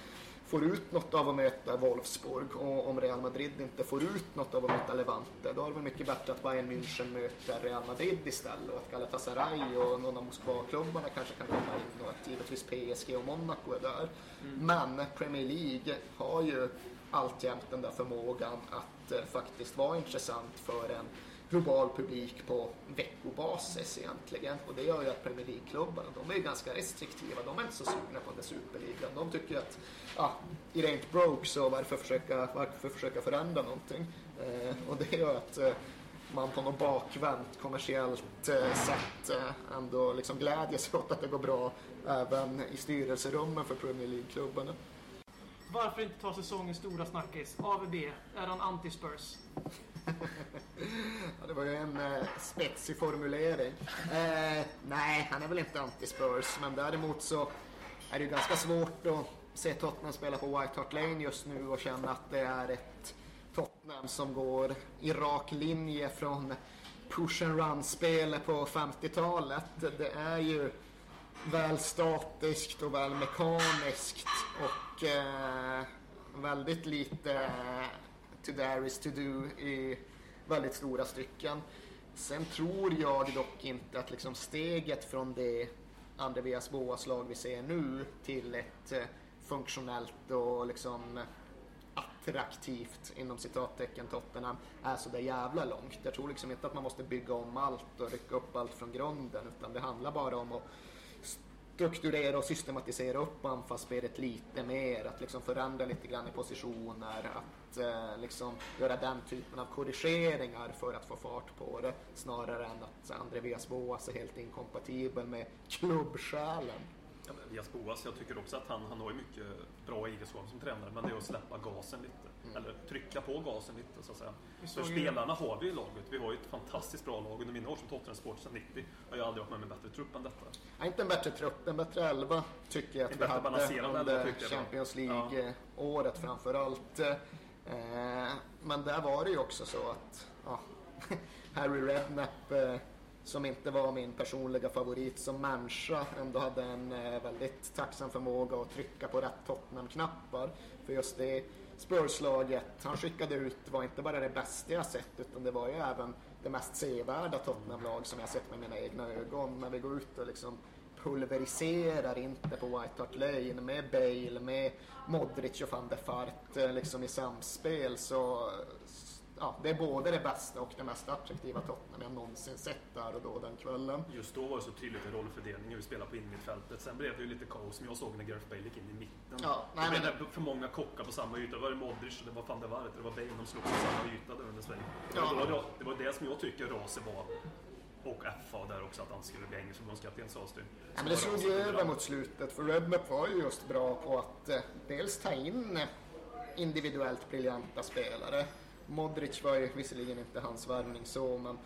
får ut något av att möta Wolfsburg och om Real Madrid inte får ut något av att möta Levante, då är det väl mycket bättre att Bayern München möter Real Madrid istället och att Galatasaray och någon av Moskva-klubbarna kanske kan komma in och att givetvis PSG och Monaco är där. Men Premier League har ju alltjämt den där förmågan att eh, faktiskt vara intressant för en global publik på veckobasis egentligen. Och det gör ju att Premier League-klubbarna, de är ju ganska restriktiva. De är inte så sugna på den superligan. De tycker att, ja, it ain't broke, så varför försöka, varför försöka förändra någonting? Eh, och det gör att eh, man på något bakvänt kommersiellt eh, sätt eh, ändå liksom glädjer sig åt att det går bra även i styrelserummen för Premier League-klubbarna. Varför inte ta säsongens stora snackis? AVB, är han anti-Spurs? Ja, det var ju en eh, spetsig formulering. Eh, nej, han är väl inte anti-Spurs, men däremot så är det ju ganska svårt att se Tottenham spela på White Hart Lane just nu och känna att det är ett Tottenham som går i rak linje från push and run-spelet på 50-talet. Det är ju väl statiskt och väl mekaniskt och eh, väldigt lite eh, to there is to do i väldigt stora stycken. Sen tror jag dock inte att liksom steget från det Andreas Boas lag vi ser nu till ett eh, funktionellt och liksom attraktivt inom citattecken Tottenham är så där jävla långt. Jag tror liksom inte att man måste bygga om allt och rycka upp allt från grunden utan det handlar bara om att strukturera och systematisera upp anfallsspelet lite mer, att liksom förändra lite grann i positioner, att eh, liksom göra den typen av korrigeringar för att få fart på det snarare än att Andreas Boas är helt inkompatibel med klubbsjälen. Ja, Elias Boas, jag tycker också att han, han har ju mycket bra egenskaper som tränare, men det är att släppa gasen lite. Eller trycka på gasen lite, så att säga. För ju- spelarna har vi i laget. Vi har ju ett fantastiskt bra lag. Under mina år som Tottenham Sport sedan 90 har jag aldrig varit med om en bättre trupp än detta. Ja, inte en bättre trupp, en bättre elva tycker jag att En vi hade under. Champions League-året framför allt. Eh, men där var det ju också så att ja, Harry Redknapp, eh, som inte var min personliga favorit som människa, ändå hade en eh, väldigt tacksam förmåga att trycka på rätt Tottenham-knappar. För just det Spurslaget han skickade ut var inte bara det bästa jag sett, utan det var ju även det mest sevärda Tottenham-lag som jag sett med mina egna ögon. När vi går ut och liksom pulveriserar inte på White Hart Lane med Bale, med Modric och van der Fart eh, liksom i samspel så ja, det är både det bästa och det mest attraktiva Tottenham jag någonsin sett där och då den kvällen. Just då var det så tydligt i rollfördelningen. Vi spelade på innermittfältet. Sen blev det ju lite kaos som jag såg när Gareth Bale gick in i mitten. Ja, nej, det blev men- för många kockar på samma yta. Det var Modric, det var van der Waart och det var Bale. De slog på samma yta där under sväng. Ja. Det, var, det som jag tycker Rase var. Och FA där också, att han skulle bli engelsk förbundskapten sades det. Ja, men det slog ju över mot slutet för Redknapp var ju just bra på att eh, dels ta in eh, individuellt briljanta spelare. Modric var ju visserligen inte hans värvning så, men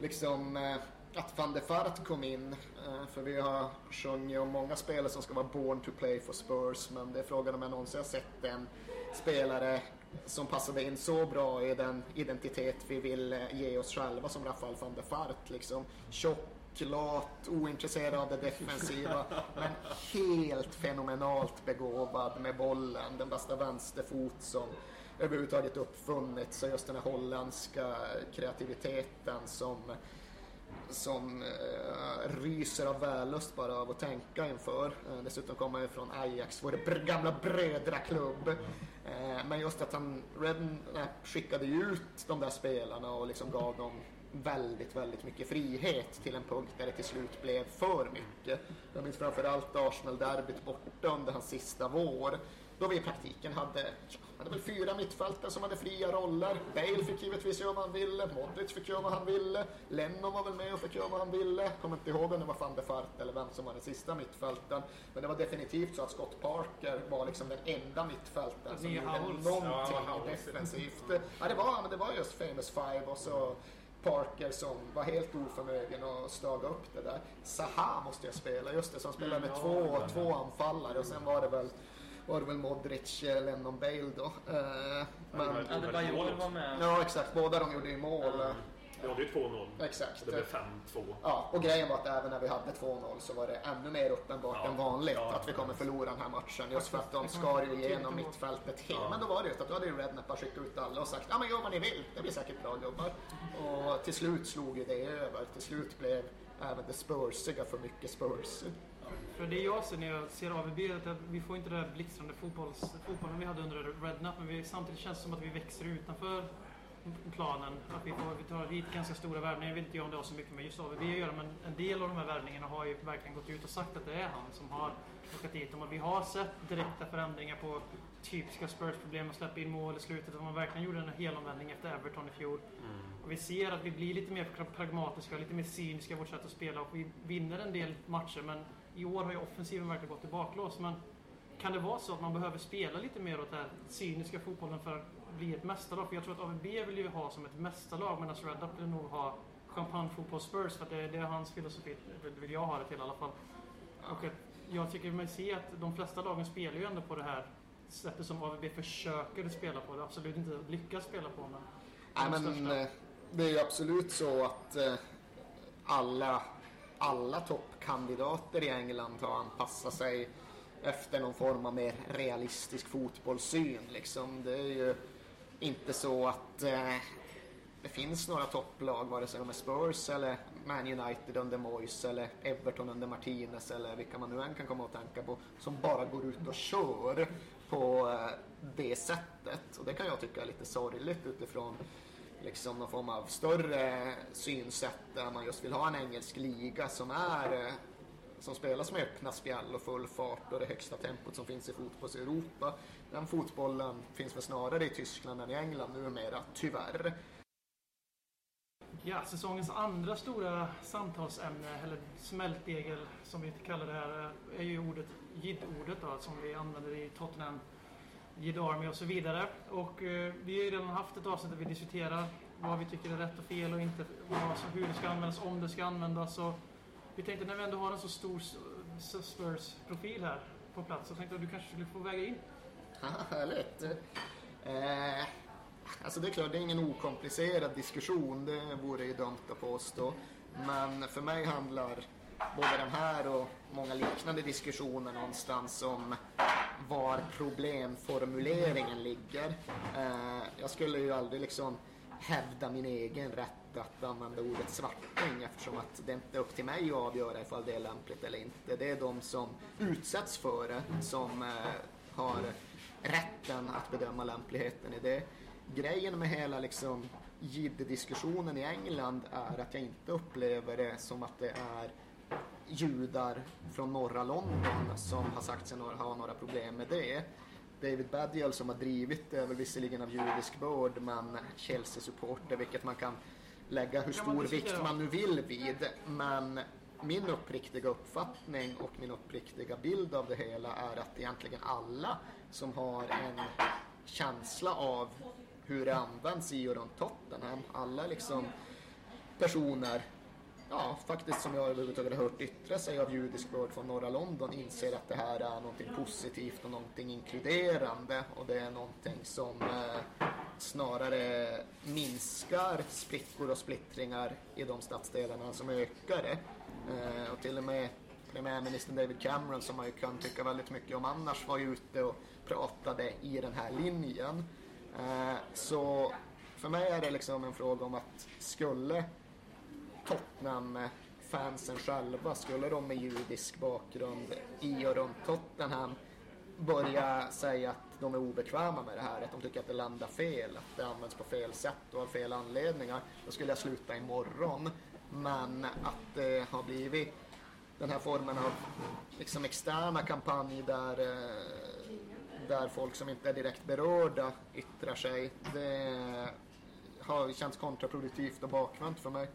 liksom eh, att van der Fart kom in, eh, för vi har sjungit om många spelare som ska vara born to play for Spurs, men det är frågan om jag någonsin har sett en spelare som passade in så bra i den identitet vi vill eh, ge oss själva som Rafael van der Fart. Liksom tjock, lat, ointresserad av det defensiva, men helt fenomenalt begåvad med bollen. Den bästa vänsterfot som överhuvudtaget uppfunnits och just den här holländska kreativiteten som som eh, ryser av vällust bara av att tänka inför. Eh, dessutom kommer han ju från Ajax, vår br- gamla brödraklubb. Eh, men just att han Rednap eh, skickade ju ut de där spelarna och liksom gav dem väldigt, väldigt mycket frihet till en punkt där det till slut blev för mycket. Jag minns framförallt Arsenal-derbyt borta under hans sista vår då vi i praktiken hade, hade väl fyra mittfältare som hade fria roller. Bale fick givetvis göra vad han ville, Modric fick göra vad han ville, Lennon var väl med och fick göra vad han ville. Kommer inte ihåg om det var van der Fart eller vem som var den sista mittfältaren. Men det var definitivt så att Scott Parker var liksom den enda mittfältaren som gjorde Howells. någonting Ja, defensivt. Ja, det var, men det var just Famous Five och så Parker som var helt oförmögen att staga upp det där. Zaha måste jag spela, just det, som spelade med Mm, två, ja, ja. två anfallare och sen var det väl var det väl Modric, Lennon, Bale då. Eh, men, Ja, Adebayor var med. ja exakt, båda de gjorde ju mål. Vi hade ju 2-0. Exakt. Det blev 5-2. Ja, och grejen var att även när vi hade 2-0 så var det ännu mer uppenbart Ja. än vanligt Ja. att vi kommer förlora den här matchen. Just för att de skar ju igenom mittfältet helt. Ja. Men då var det just att då hade ju Redknapp bara skickat ut alla och sagt ja men gör vad ni vill, det blir säkert bra gubbar. Och till slut slog ju det över. Till slut blev även det Spursiga för mycket Spurs. För det jag ser när jag ser AVB är att vi får inte den där blixtrande fotbolls, fotbollen vi hade under Rednap men vi, samtidigt känns det som att vi växer utanför planen. Att vi, får, vi tar hit ganska stora värvningar. Jag vet inte om det har så mycket med just AVB att göra men en del av de här värvningarna har ju verkligen gått ut och sagt att det är han som har plockat hit dem. Och vi har sett direkta förändringar på typiska Spurs-problem att släppa in mål i slutet. Att man verkligen gjorde en helomvändning efter Everton i fjol. Och vi ser att vi blir lite mer pragmatiska, lite mer cyniska i vårt sätt att spela och vi vinner en del matcher men i år har ju offensiven verkligen gått i baklås. Men kan det vara så att man behöver spela lite mer åt den här cyniska fotbollen för att bli ett mästarlag? För jag tror att AVB vill ju ha som ett mästarlag medan Red Up vill nog ha champagnefotboll Spurs för att det, det är hans filosofi, vill, jag ha det till i alla fall. Och att jag tycker mig se att de flesta lagen spelar ju ändå på det här sättet som AVB försöker spela på. Det absolut inte lyckas spela på men... Nej, men största. eh, det är ju absolut så att eh, alla, alla toppkandidater i England har anpassat sig efter någon form av mer realistisk fotbollssyn. Liksom. Det är ju inte så att eh, det finns några topplag, vare sig de är Spurs eller Man United under Moyes eller Everton under Martinez eller vilka man nu än kan komma att tänka på, som bara går ut och kör på eh, det sättet. Och det kan jag tycka är lite sorgligt utifrån liksom någon form av större synsätt där man just vill ha en engelsk liga som är eh, som spelas med öppna spjäll och full fart och det högsta tempot som finns i fotbolls Europa. Den fotbollen finns väl snarare i Tyskland än i England numera, tyvärr. Ja, säsongens andra stora samtalsämne, eller smältdegel som vi kallar det här, eh, är ju ordet jidordet då, som vi använder i Tottenham, JID Army och så vidare. Och eh, vi har ju redan haft ett avsnitt där vi diskuterar vad vi tycker är rätt och fel och inte, vad, alltså, hur det ska användas, om det ska användas. Och vi tänkte när vi ändå har en så stor Spurs-profil här på plats så tänkte jag att du kanske skulle få väga in. Härligt. Eh, alltså det är klart, det är ingen okomplicerad diskussion, det vore ju dumt att påstå. Men för mig handlar både den här och många liknande diskussioner någonstans om var problemformuleringen ligger. Eh, jag skulle ju aldrig liksom hävda min egen rätt att använda ordet svarting eftersom att det inte är upp till mig att avgöra ifall det är lämpligt eller inte. Det är de som utsätts för det som eh, har rätten att bedöma lämpligheten i det. Grejen med hela liksom jidde-diskussionen i England är att jag inte upplever det som att det är judar från norra London som har sagt sig ha några problem med det. David Baddiel som har drivit det är väl visserligen av judisk börd men Chelsea-supporter vilket man kan lägga hur man stor diskutera vikt man nu vill vid. Men min uppriktiga uppfattning och min uppriktiga bild av det hela är att egentligen alla som har en känsla av hur det används i och runt Tottenham, alla liksom personer ja, faktiskt som jag överhuvudtaget har hört yttra sig av judisk börd från norra London inser att det här är någonting positivt och någonting inkluderande och det är någonting som eh, snarare minskar sprickor och splittringar i de stadsdelarna som ökar det. Eh, och till och med premiärministern David Cameron som man ju kan tycka väldigt mycket om annars var ju ute och pratade i den här linjen. Eh, så för mig är det liksom en fråga om att skulle Tottenham-fansen själva, skulle de med judisk bakgrund i och runt Tottenham börja säga att de är obekväma med det här, att de tycker att det landar fel, att det används på fel sätt och av fel anledningar, då skulle jag sluta imorgon. Men att det har blivit den här formen av liksom externa kampanjer där eh, där folk som inte är direkt berörda yttrar sig. Det har känts kontraproduktivt och bakvänt för mig.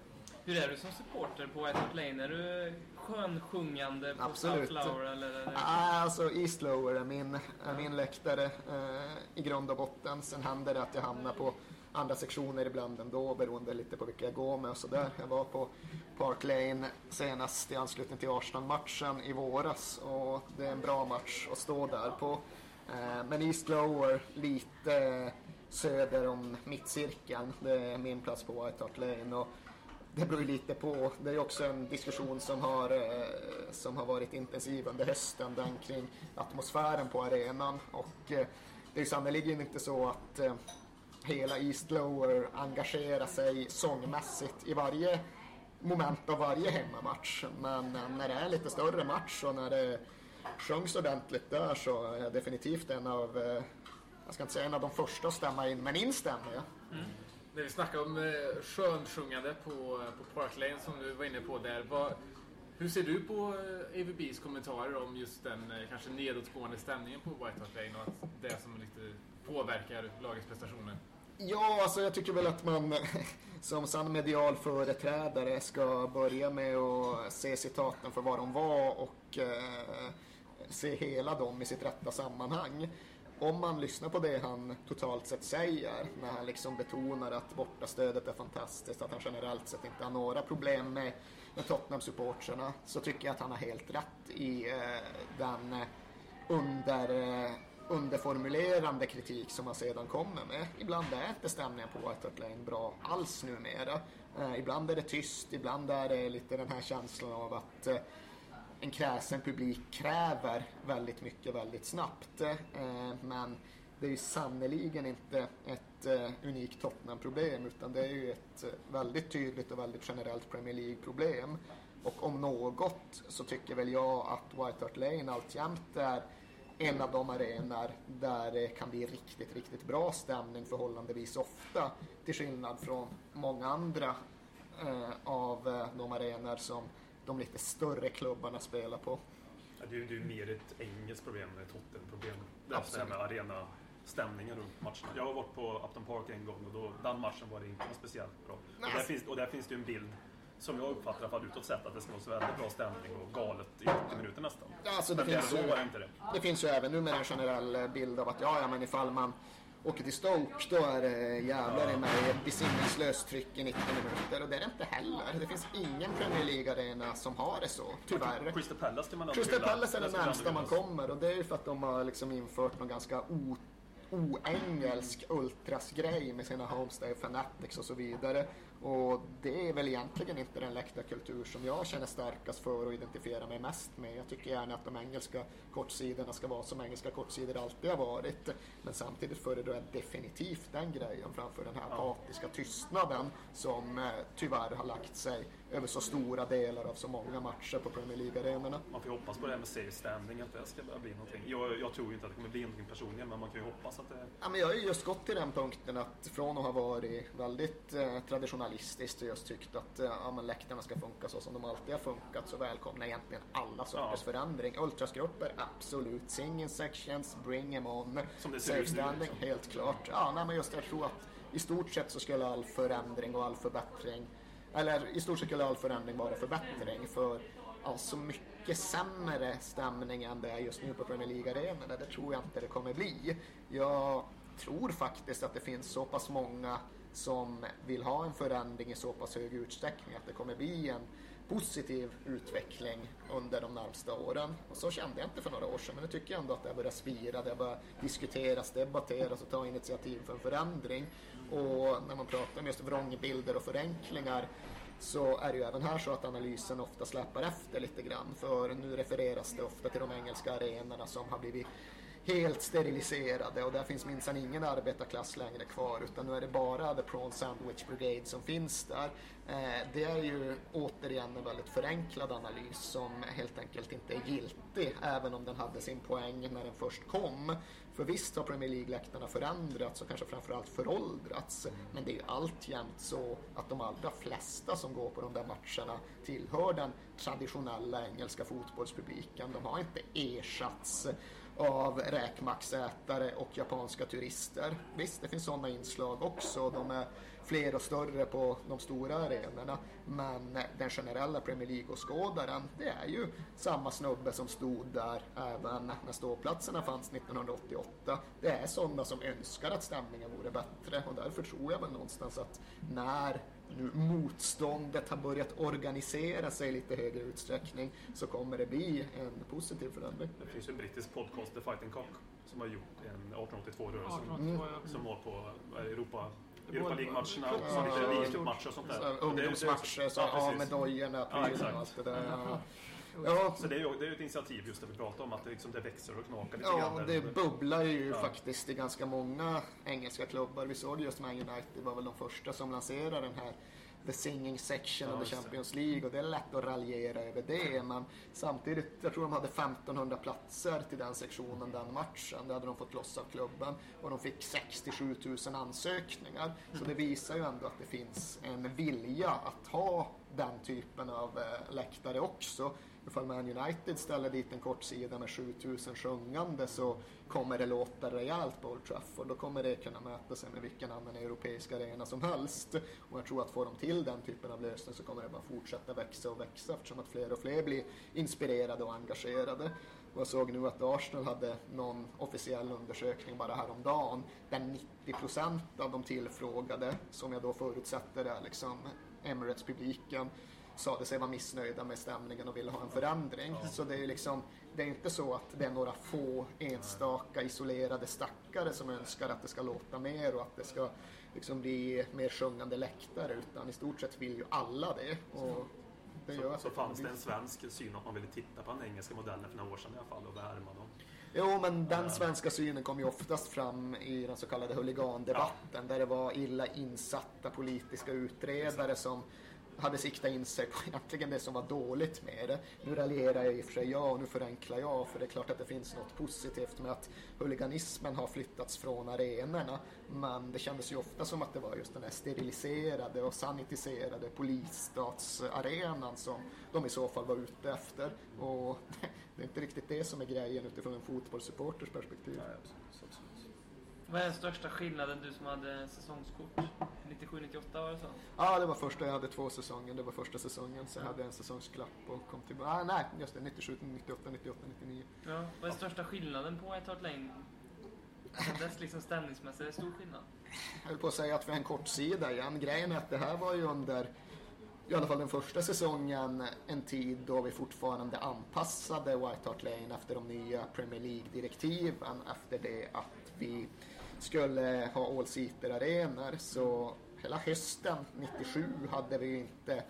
Hur är du som supporter på White Hart Lane? Är du skönsjungande på Absolut. Sunflower eller? Ah, alltså East Lower är min, är min läktare eh, i grund och botten. Sen händer det att jag hamnar på andra sektioner ibland ändå beroende lite på vilka jag går med och sådär. Jag var på Park Lane senast i anslutning till Arsenal-matchen i våras och det är en bra match att stå där på. Eh, men East Lower lite söder om mittcirkeln. Det är min plats på White Hart Lane. Och det beror ju lite på. Det är också en diskussion som har, eh, som har varit intensiv under hösten, den kring atmosfären på arenan. Och eh, det är ju sannerligen inte så att eh, hela East Lower engagerar sig sångmässigt i varje moment av varje hemmamatch. Men eh, när det är lite större match och när det sjungs ordentligt där så är jag definitivt en av, eh, jag ska inte säga en av de första att stämma in, men instämmer jag. Mm. När vi snackar om eh, skönsjungande på, eh, på Park Lane som du var inne på där. Vad, hur ser du på eh, AVBs kommentarer om just den kanske nedåtgående stämningen på White Hart Lane och att det som lite påverkar lagets prestationer? Ja, alltså jag tycker väl att man som sann medial företrädare ska börja med att se citaten för vad de var och eh, se hela dem i sitt rätta sammanhang. Om man lyssnar på det han totalt sett säger, när han liksom betonar att bortastödet är fantastiskt, att han generellt sett inte har några problem med, med Tottenham-supportrarna, så tycker jag att han har helt rätt i eh, den eh, under, eh, underformulerande kritik som han sedan kommer med. Ibland är inte stämningen på White Hart Lane bra alls numera. Eh, ibland är det tyst, ibland är det lite den här känslan av att eh, en kräsen publik kräver väldigt mycket väldigt snabbt. Eh, men det är ju sannerligen inte ett eh, unikt Tottenham-problem utan det är ju ett eh, väldigt tydligt och väldigt generellt Premier League-problem. Och om något så tycker väl jag att White Hart Lane alltjämt är en av de arenor där det kan bli riktigt, riktigt bra stämning förhållandevis ofta. Till skillnad från många andra eh, av eh, de arenor som de lite större klubbarna spelar på. Ja, det är det är mer ett engelskt problem än ett Tottenham-problem. Det är det här med arenastämningen runt matcherna. Jag har varit på Upton Park en gång och då, den matchen var det inte speciellt bra. Och där, finns, och där finns det ju en bild som jag uppfattar fall utåt sett att det ska vara så väldigt bra stämning och galet i 80 minuter nästan. Alltså, det Men finns då ju- det inte det. Det finns ju även numera en generell bild av att ja, ja, men ifall man åker till Stoke då är det jävlar i mig besinningslöst tryck i 90 minuter och det är det inte heller. Det finns ingen Premier League-arena som har det så, tyvärr. Crystal Palace man Crystal. Palace är det närmsta man kommer och det är ju för att de har liksom infört någon ganska oengelsk ultrasgrej med sina Homestay Fanatics och så vidare. Och det är väl egentligen inte den läktarkultur som jag känner starkast för och identifierar mig mest med. Jag tycker gärna att de engelska kortsidorna ska vara som engelska kortsidor alltid har varit. Men samtidigt föredrar jag definitivt den grejen framför den här apatiska tystnaden som eh, tyvärr har lagt sig över så stora delar av så många matcher på Premier League-arenorna. Man får ju hoppas på det här med safe standing, att det ska börja bli någonting. Jag, jag tror ju inte att det kommer bli någonting personligen, men man kan ju hoppas att det... Ja, men jag har ju just gått till den punkten att från att ha varit väldigt eh, traditionalistiskt och just tyckt att eh, ja, men läktarna ska funka så som de alltid har funkat så välkomnar egentligen alla sorters Ja. förändring. Ultrasgrupper, absolut. Singing sections, bring them on. Som det ser Safe ut nu, standing, liksom. helt klart. Ja, nej, men just jag tror att i stort sett så skulle all förändring och all förbättring eller i stort sett all förändring vara förbättring för ja, så mycket sämre stämning än det är just nu på Premier League-arenorna. Det tror jag inte det kommer bli. Jag tror faktiskt att det finns så pass många som vill ha en förändring i så pass hög utsträckning att det kommer bli en positiv utveckling under de närmsta åren. Och så kände jag inte för några år sedan, men nu tycker jag ändå att det börjar spira, det börjar diskuteras, debatteras och ta initiativ för en förändring. Och när man pratar om just vrångbilder och förenklingar så är det ju även här så att analysen ofta släpar efter lite grann. För nu refereras det ofta till de engelska arenorna som har blivit helt steriliserade och där finns minsann ingen arbetarklass längre kvar utan nu är det bara The Prawn Sandwich Brigade som finns där. Eh, det är ju återigen en väldigt förenklad analys som helt enkelt inte är giltig även om den hade sin poäng när den först kom. För visst har Premier League-läktarna förändrats och kanske framförallt föråldrats men det är ju alltjämt så att de allra flesta som går på de där matcherna tillhör den traditionella engelska fotbollspubliken. De har inte ersatts av räkmacksätare och japanska turister. Visst, det finns sådana inslag också. De är fler och större på de stora arenorna. Men den generella Premier League-åskådaren, det är ju samma snubbe som stod där även när ståplatserna fanns 1988. Det är sådana som önskar att stämningen vore bättre och därför tror jag väl någonstans att när nu motståndet har börjat organisera sig i lite högre utsträckning så kommer det bli en positiv förändring. Det finns ju en brittisk podcast, The Fighting Cock, som har gjort en 1882-rörelse 1882, ja. som var på det, Europa Europa League-matcherna, Ja, lite ja, ligacup-matcher och sånt där. Och Ungdomsmatcher, så ja, med dojorna, prylarna och allt det där. Ja. Ja, Så det är ju det är ett initiativ just det vi pratar om, att det, liksom, det växer och knakar lite Ja, grann. det bubblar ju Ja. faktiskt i ganska många engelska klubbar. Vi såg just Man United var väl de första som lanserade den här The Singing Section Ja, of the. Champions League och det är lätt att raljera över det men samtidigt, jag tror de hade 1500 platser till den sektionen den matchen. Det hade de fått loss av klubben och de fick 67 000 ansökningar. Så det visar ju ändå att det finns en vilja att ha den typen av eh, läktare också. Ifall Man United ställer dit en kortsida med 7000 sjungande så kommer det låta rejält på Old Trafford. Då kommer det kunna mäta sig med vilken annan europeisk arena som helst. Och jag tror att får de till den typen av lösning så kommer det bara fortsätta växa och växa eftersom att fler och fler blir inspirerade och engagerade. Och jag såg nu att Arsenal hade någon officiell undersökning bara häromdagen där 90% av de tillfrågade, som jag då förutsätter är liksom Emirates-publiken, sade sig vara missnöjda med stämningen och ville ha en förändring. Så det är ju liksom, det är inte så att det är några få enstaka isolerade stackare som önskar att det ska låta mer och att det ska liksom bli mer sjungande läktare utan i stort sett vill ju alla det. Och det gör Så, så fanns det en svensk syn att man ville titta på den engelska modellen för några år sedan i alla fall och värma dem. Jo, men den svenska synen kom ju oftast fram i den så kallade huligandebatten där det var illa insatta politiska utredare som hade siktat in sig på egentligen det som var dåligt med det. Nu raljerar jag i och för sig jag och nu förenklar jag för det är klart att det finns något positivt med att huliganismen har flyttats från arenorna men det kändes ju ofta som att det var just den här steriliserade och sanitiserade polisstatsarenan som de i så fall var ute efter och det är inte riktigt det som är grejen utifrån en fotbollssupporters perspektiv. Vad är den största skillnaden du som hade säsongskort? 97-98 var det så? Ja, det var första jag hade två säsonger. Det var första säsongen. Så jag hade en säsongsklapp och kom tillbaka. Ah, nej, just det. 97, 98, 98, 99. Ja. Vad är den största skillnaden på White Hart Lane? Sen dess liksom stämningsmässigt, är det stor skillnad? Jag höll på att säga att vi har en kort sida igen. Grejen är att det här var ju under i alla fall den första säsongen en tid då vi fortfarande anpassade White Hart Lane efter de nya Premier League-direktiven efter det att vi skulle ha all-seater-arenor. Så hela hösten 97 hade vi ju inte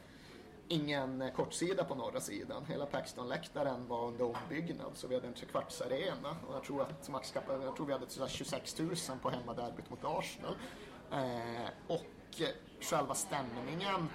ingen kortsida på norra sidan. Hela Paxton-läktaren var under ombyggnad så vi hade en trekvartsarena och jag tror att maxkapaciteten, jag tror vi hade 26 000 på hemmaderbyt mot Arsenal. Eh, och själva stämningen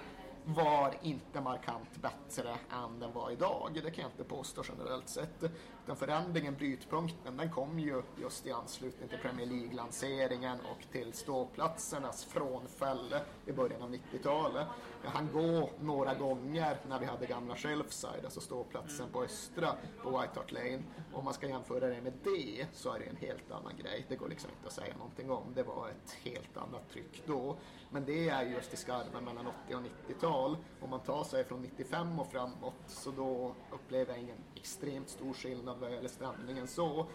var inte markant bättre än den var idag. Det kan jag inte påstå generellt sett. Den förändringen, brytpunkten, den kom ju just i anslutning till Premier League-lanseringen och till ståplatsernas frånfälle i början av 90-talet. Jag hann gå några gånger när vi hade gamla Shelfside, alltså ståplatsen på Östra på White Hart Lane. Om man ska jämföra det med det så är det en helt annan grej. Det går liksom inte att säga någonting om. Det var ett helt annat tryck då. Men det är just i skarven mellan 80 och 90-tal. Om man tar sig från 95 och framåt så då upplever jag ingen extremt stor skillnad vad gäller stämningen så.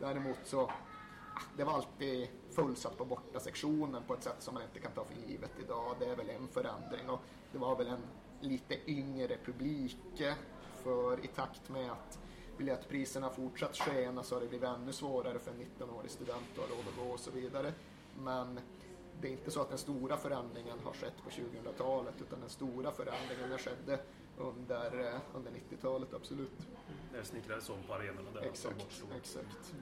Däremot så ah, det var alltid fullsatt på borta sektionen på ett sätt som man inte kan ta för givet idag. Det är väl en förändring och det var väl en lite yngre publik eh, för i takt med att biljettpriserna fortsatt skena så har det blivit ännu svårare för en 19-årig student att ha råd att gå och så vidare. Men det är inte så att den stora förändringen har skett på 2000-talet utan den stora förändringen skedde under, eh, under 90-talet, absolut. När det snickrades om på arenorna där. Exakt, exakt.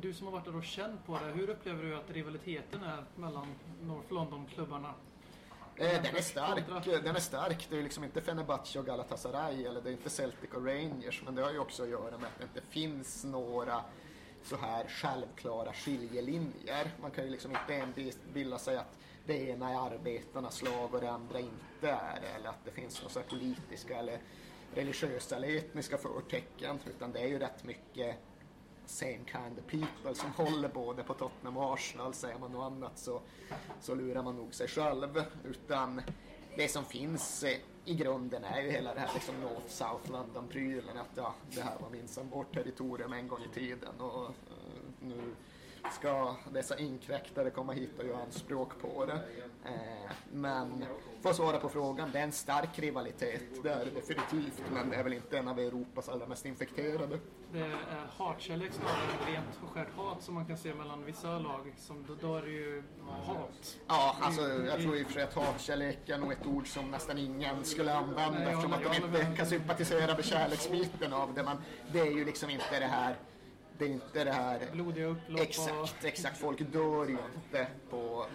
Du som har varit där och känt på det, hur upplever du att rivaliteten är mellan North London-klubbarna? Eh, den är stark. Den är stark. Det är liksom inte Fenerbahce och Galatasaray eller det är inte Celtic och Rangers. Men det har ju också att göra med att det inte finns några så här självklara skiljelinjer. Man kan ju liksom inte inbilla sig att det ena är arbetarnas lag och det andra inte är det. Eller att det finns några politiska eller religiösa eller etniska förtecken. Utan det är ju rätt mycket same kind of people som håller både på Tottenham och Arsenal. Säger man något annat så, så lurar man nog sig själv. Utan det som finns eh, i grunden är ju hela det här liksom North South London-prylen. Att ja, det här var minsann vårt territorium en gång i tiden och eh, nu ska dessa inkräktare komma hit och göra anspråk på det. Eh, men för att svara på frågan, det är en stark rivalitet, det är det definitivt, men det är väl inte en av Europas allra mest infekterade. Det är hatkärlek snarare än rent och skärt hat som man kan se mellan vissa lag. Som, då, då är det ju hat. Ja, alltså jag tror i och för sig att hatkärlek är nog ett ord som nästan ingen skulle använda Nej, eftersom att de inte kan sympatisera med kärleksbiten av det. Men det är ju liksom inte det här, det är inte det här Blodiga upplopp. Exakt, exakt. Folk dör ju inte på,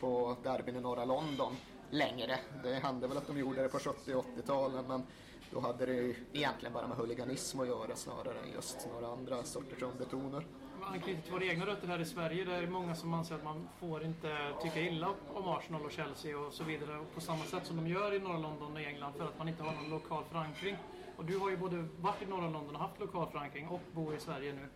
på derbyn i norra London längre. Det hände väl att de gjorde det på 70 och 80-talen men då hade det ju egentligen bara med huliganism att göra snarare än just några andra sorters undertoner. anknyter till våra egna rötter här i Sverige. Det är många som anser att man får inte tycka illa om Arsenal och Chelsea och så vidare. På samma sätt som de gör i norra London och England för att man inte har någon lokal förankring. Och du har ju både varit i norra London och haft lokal förankring och bor i Sverige nu.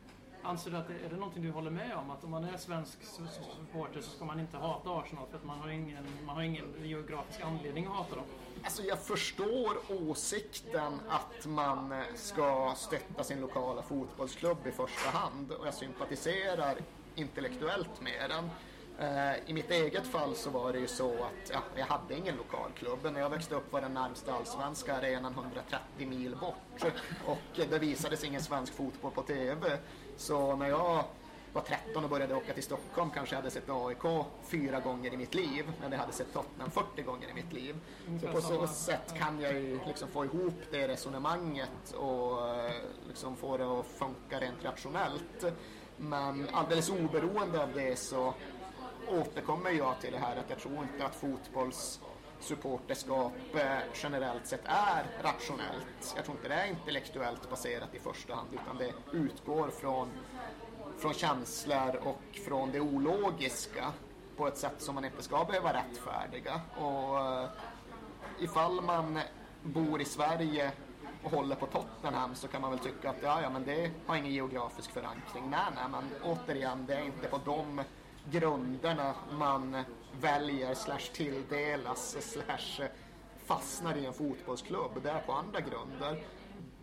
Anser du att det, är det någonting du håller med om? Att om man är svensk supporter så ska man inte hata Arsenal för att man har ingen, man har ingen geografisk anledning att hata dem? Alltså jag förstår åsikten att man eh, ska stötta sin lokala fotbollsklubb i första hand och jag sympatiserar intellektuellt med den. Eh, I mitt eget fall så var det ju så att ja, jag hade ingen lokal klubb. När jag växte upp var den närmsta allsvenska arenan 130 mil bort och det visades ingen svensk fotboll på TV. Så när jag var 13 och började åka till Stockholm kanske jag hade sett AIK fyra gånger i mitt liv, men jag hade sett Tottenham 40 gånger i mitt liv. Så på så sätt kan jag ju liksom få ihop det resonemanget och eh, liksom få det att funka rent rationellt. Men alldeles oberoende av det så återkommer jag till det här att jag tror inte att fotbolls supporterskap eh, generellt sett är rationellt. Jag tror inte det är intellektuellt baserat i första hand utan det utgår från, från känslor och från det ologiska på ett sätt som man inte ska behöva rättfärdiga. Och eh, ifall man bor i Sverige och håller på Tottenham så kan man väl tycka att ja, ja, men det har ingen geografisk förankring. Nej, nej, men återigen, det är inte på de grunderna man väljer slash tilldelas slash eh, fastnar i en fotbollsklubb. Det är på andra grunder.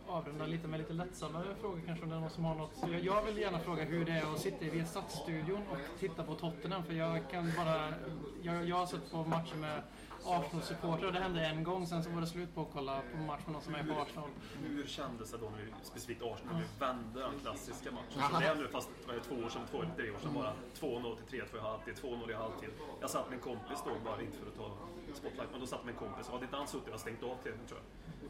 avrunda lite med lite lättsammare frågor kanske om det är någon som har något. Så jag, jag vill gärna fråga hur det är att sitta i Viasat-studion och titta på Tottenham för jag kan bara... Jag, jag har sett på matcher med Arsenal-supportrar och det hände en gång sen så var det slut på att kolla på match med någon som är på Arsenal. Hur kändes det då, när vi, specifikt Arsenal, när vi vände den klassiska matchen? Aha. Så det är nu fast vad är det, två år sedan, två eller tre år sedan bara. 2-0 till 3-2 i halvtid, 2-0 i halvtid. Jag satt med en kompis då, bara inte för att ta spotlight, men då satt med en kompis. Hade inte han suttit, jag hade stängt av tvn tror jag.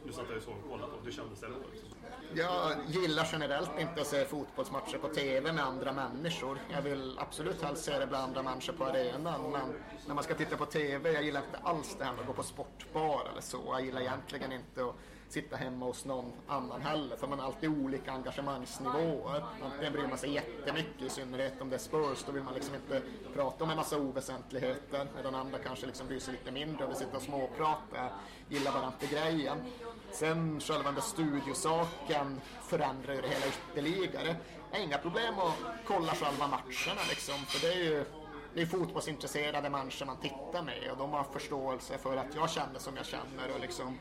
Du satt där ju så och kollade på, hur kändes det då? Liksom? Jag gillar generellt inte att se fotbollsmatcher på TV med andra människor. Jag vill absolut helst se det bland andra människor på arenan. Men när man ska titta på TV, jag gillar inte alls det här med att gå på sportbar eller så. Jag gillar egentligen inte att sitta hemma hos någon annan heller. För man har alltid olika engagemangsnivåer. Antingen bryr man sig jättemycket, i synnerhet om det är Spurs. Då vill man liksom inte prata om en massa oväsentligheter. Medan andra kanske liksom bryr sig lite mindre och vill sitta och småprata. Gillar bara inte grejen. Sen själva den där studiosaken förändrar ju det hela ytterligare. Jag har inga problem att kolla själva matcherna liksom. För det är ju det är fotbollsintresserade människor man tittar med och de har förståelse för att jag känner som jag känner och liksom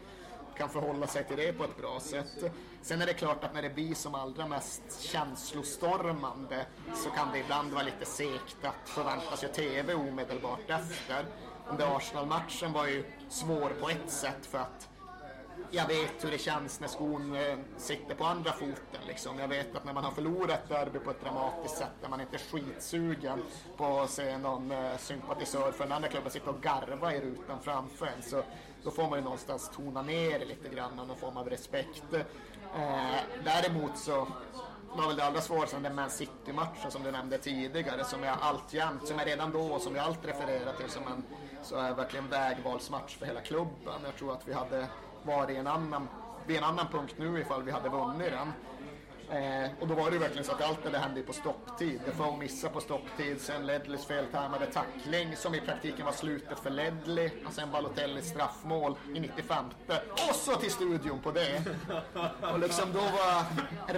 kan förhålla sig till det på ett bra sätt. Sen är det klart att när det blir som allra mest känslostormande så kan det ibland vara lite segt att förväntas ju TV omedelbart efter. Den där Arsenal-matchen var ju svår på ett sätt för att jag vet hur det känns när skon eh, sitter på andra foten. Liksom. Jag vet att när man har förlorat ett derby på ett dramatiskt sätt, där man inte är skitsugen på att se någon eh, sympatisör för den andra klubben sitta och garva i rutan framför en, så då får man ju någonstans tona ner det lite grann, någon form av respekt. Eh, däremot så var väl det allra svåraste den Man City-matchen som du nämnde tidigare, som jag alltjämt, som jag redan då och som jag allt refererar till som en så är verkligen vägvalsmatch för hela klubben. Jag tror att vi hade varit i en annan, vid en annan punkt nu ifall vi hade vunnit den. Eh, och då var det ju verkligen så att allt det där hände ju på stopptid. Defoe missade på stopptid, sen Ledleys feltajmade tackling som i praktiken var slutet för Ledley och sen Balotellis straffmål i 95. Och så till studion på det. Och liksom då var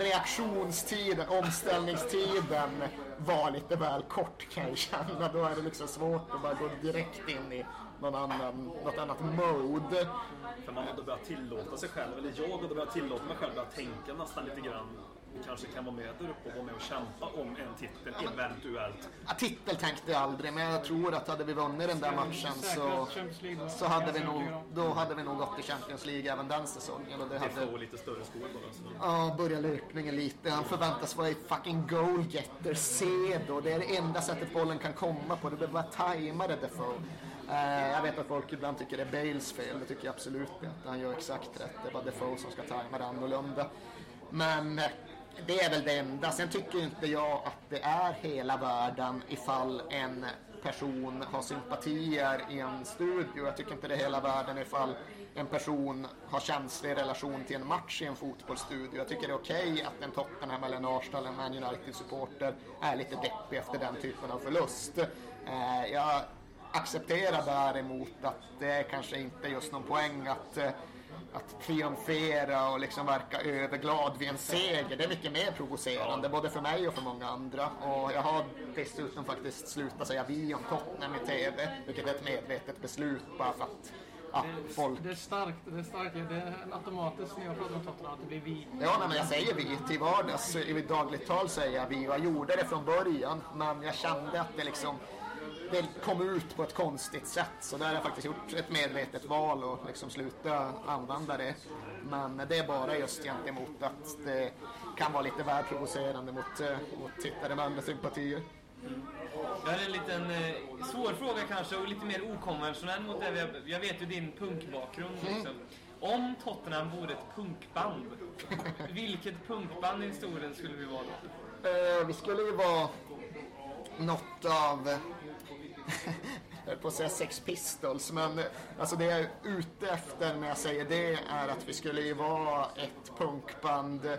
reaktionstiden, omställningstiden var lite väl kort kan jag känna. Då är det liksom svårt att bara gå direkt in i någon annan, något annat mode. För man hade börjat tillåta sig själv, eller jag hade börjat tillåta mig själv att tänka nästan lite grann. Kanske kan vara med där uppe och vara med och kämpa om en titel eventuellt. Ja, titel tänkte jag aldrig, men jag tror att hade vi vunnit den där matchen så, då. så hade vi nog, då hade vi nog gått till Champions League även den säsongen. Och det Det hade, får lite större skor bara. Så. Ja, börja löpningen lite. Han förväntas vara i fucking goalgetter, Cedo. Det är det enda sättet bollen kan komma på. Det behöver vara tajmare Defoe. Eh, jag vet att folk ibland tycker det är Bales fel. Det tycker jag absolut inte. Han gör exakt rätt. Det är bara Defoe som ska tajma det annorlunda. Men eh, det är väl det enda. Sen tycker inte jag att det är hela världen ifall en person har sympatier i en studio. Jag tycker inte det är hela världen ifall en person har känslig relation till en match i en fotbollsstudio. Jag tycker det är okej att en Tottenham eller en Arsenal eller en Man United-supporter är lite deppig efter den typen av förlust. Eh, jag accepterar däremot att det kanske inte är just någon poäng att eh, att triumfera och liksom verka överglad vid en seger, det är mycket mer provocerande, både för mig och för många andra. Och jag har dessutom faktiskt slutat säga vi om Tottenham i TV, vilket är ett medvetet beslut bara för att ja, folk... Det är starkt. Det är starkt. Det är automatiskt när jag pratar om Tottenham att det blir vi. Ja, nej, men jag säger vi till vardags. I dagligt tal säger jag vi jag gjorde det från början, men jag kände att det liksom det kom ut på ett konstigt sätt. Så där har jag faktiskt gjort ett medvetet val och liksom sluta använda det. Men det är bara just gentemot att det kan vara lite väl provocerande mot, eh, mot tittare med andra sympatier. Jag har en liten eh, svår fråga kanske och lite mer okonventionell mot det vi Jag vet ju din punkbakgrund liksom. Om Tottenham vore ett punkband, vilket punkband i historien skulle vi vara då? Eh, vi skulle ju vara något av jag höll på att säga Sex Pistols, men eh, alltså det jag är ute efter när jag säger det är att vi skulle ju vara ett punkband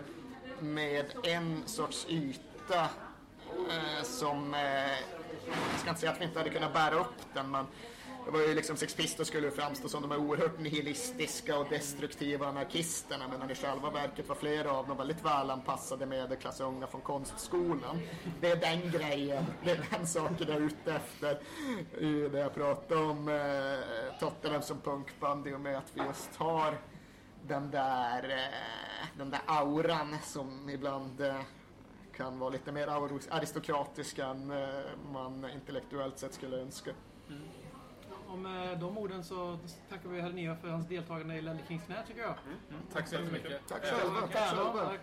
med en sorts yta eh, som... Eh, jag ska inte säga att vi inte hade kunnat bära upp den, men det var ju liksom Sex Pistols skulle framstå som de här oerhört nihilistiska och destruktiva anarkisterna medan i själva verket var flera av dem väldigt välanpassade medelklassunga från konstskolan. Det är den grejen, det är den saken jag är ute efter i det jag pratar om eh, Tottenham som punkband i och med att vi just har den där, eh, den där auran som ibland eh, kan vara lite mer aristokratisk än eh, man intellektuellt sett skulle önska. Mm. Och med de orden så tackar vi herr Nea för hans deltagande i Lenny Kings knä tycker jag. Tack så jättemycket. Tack själva. Tack själva. tack.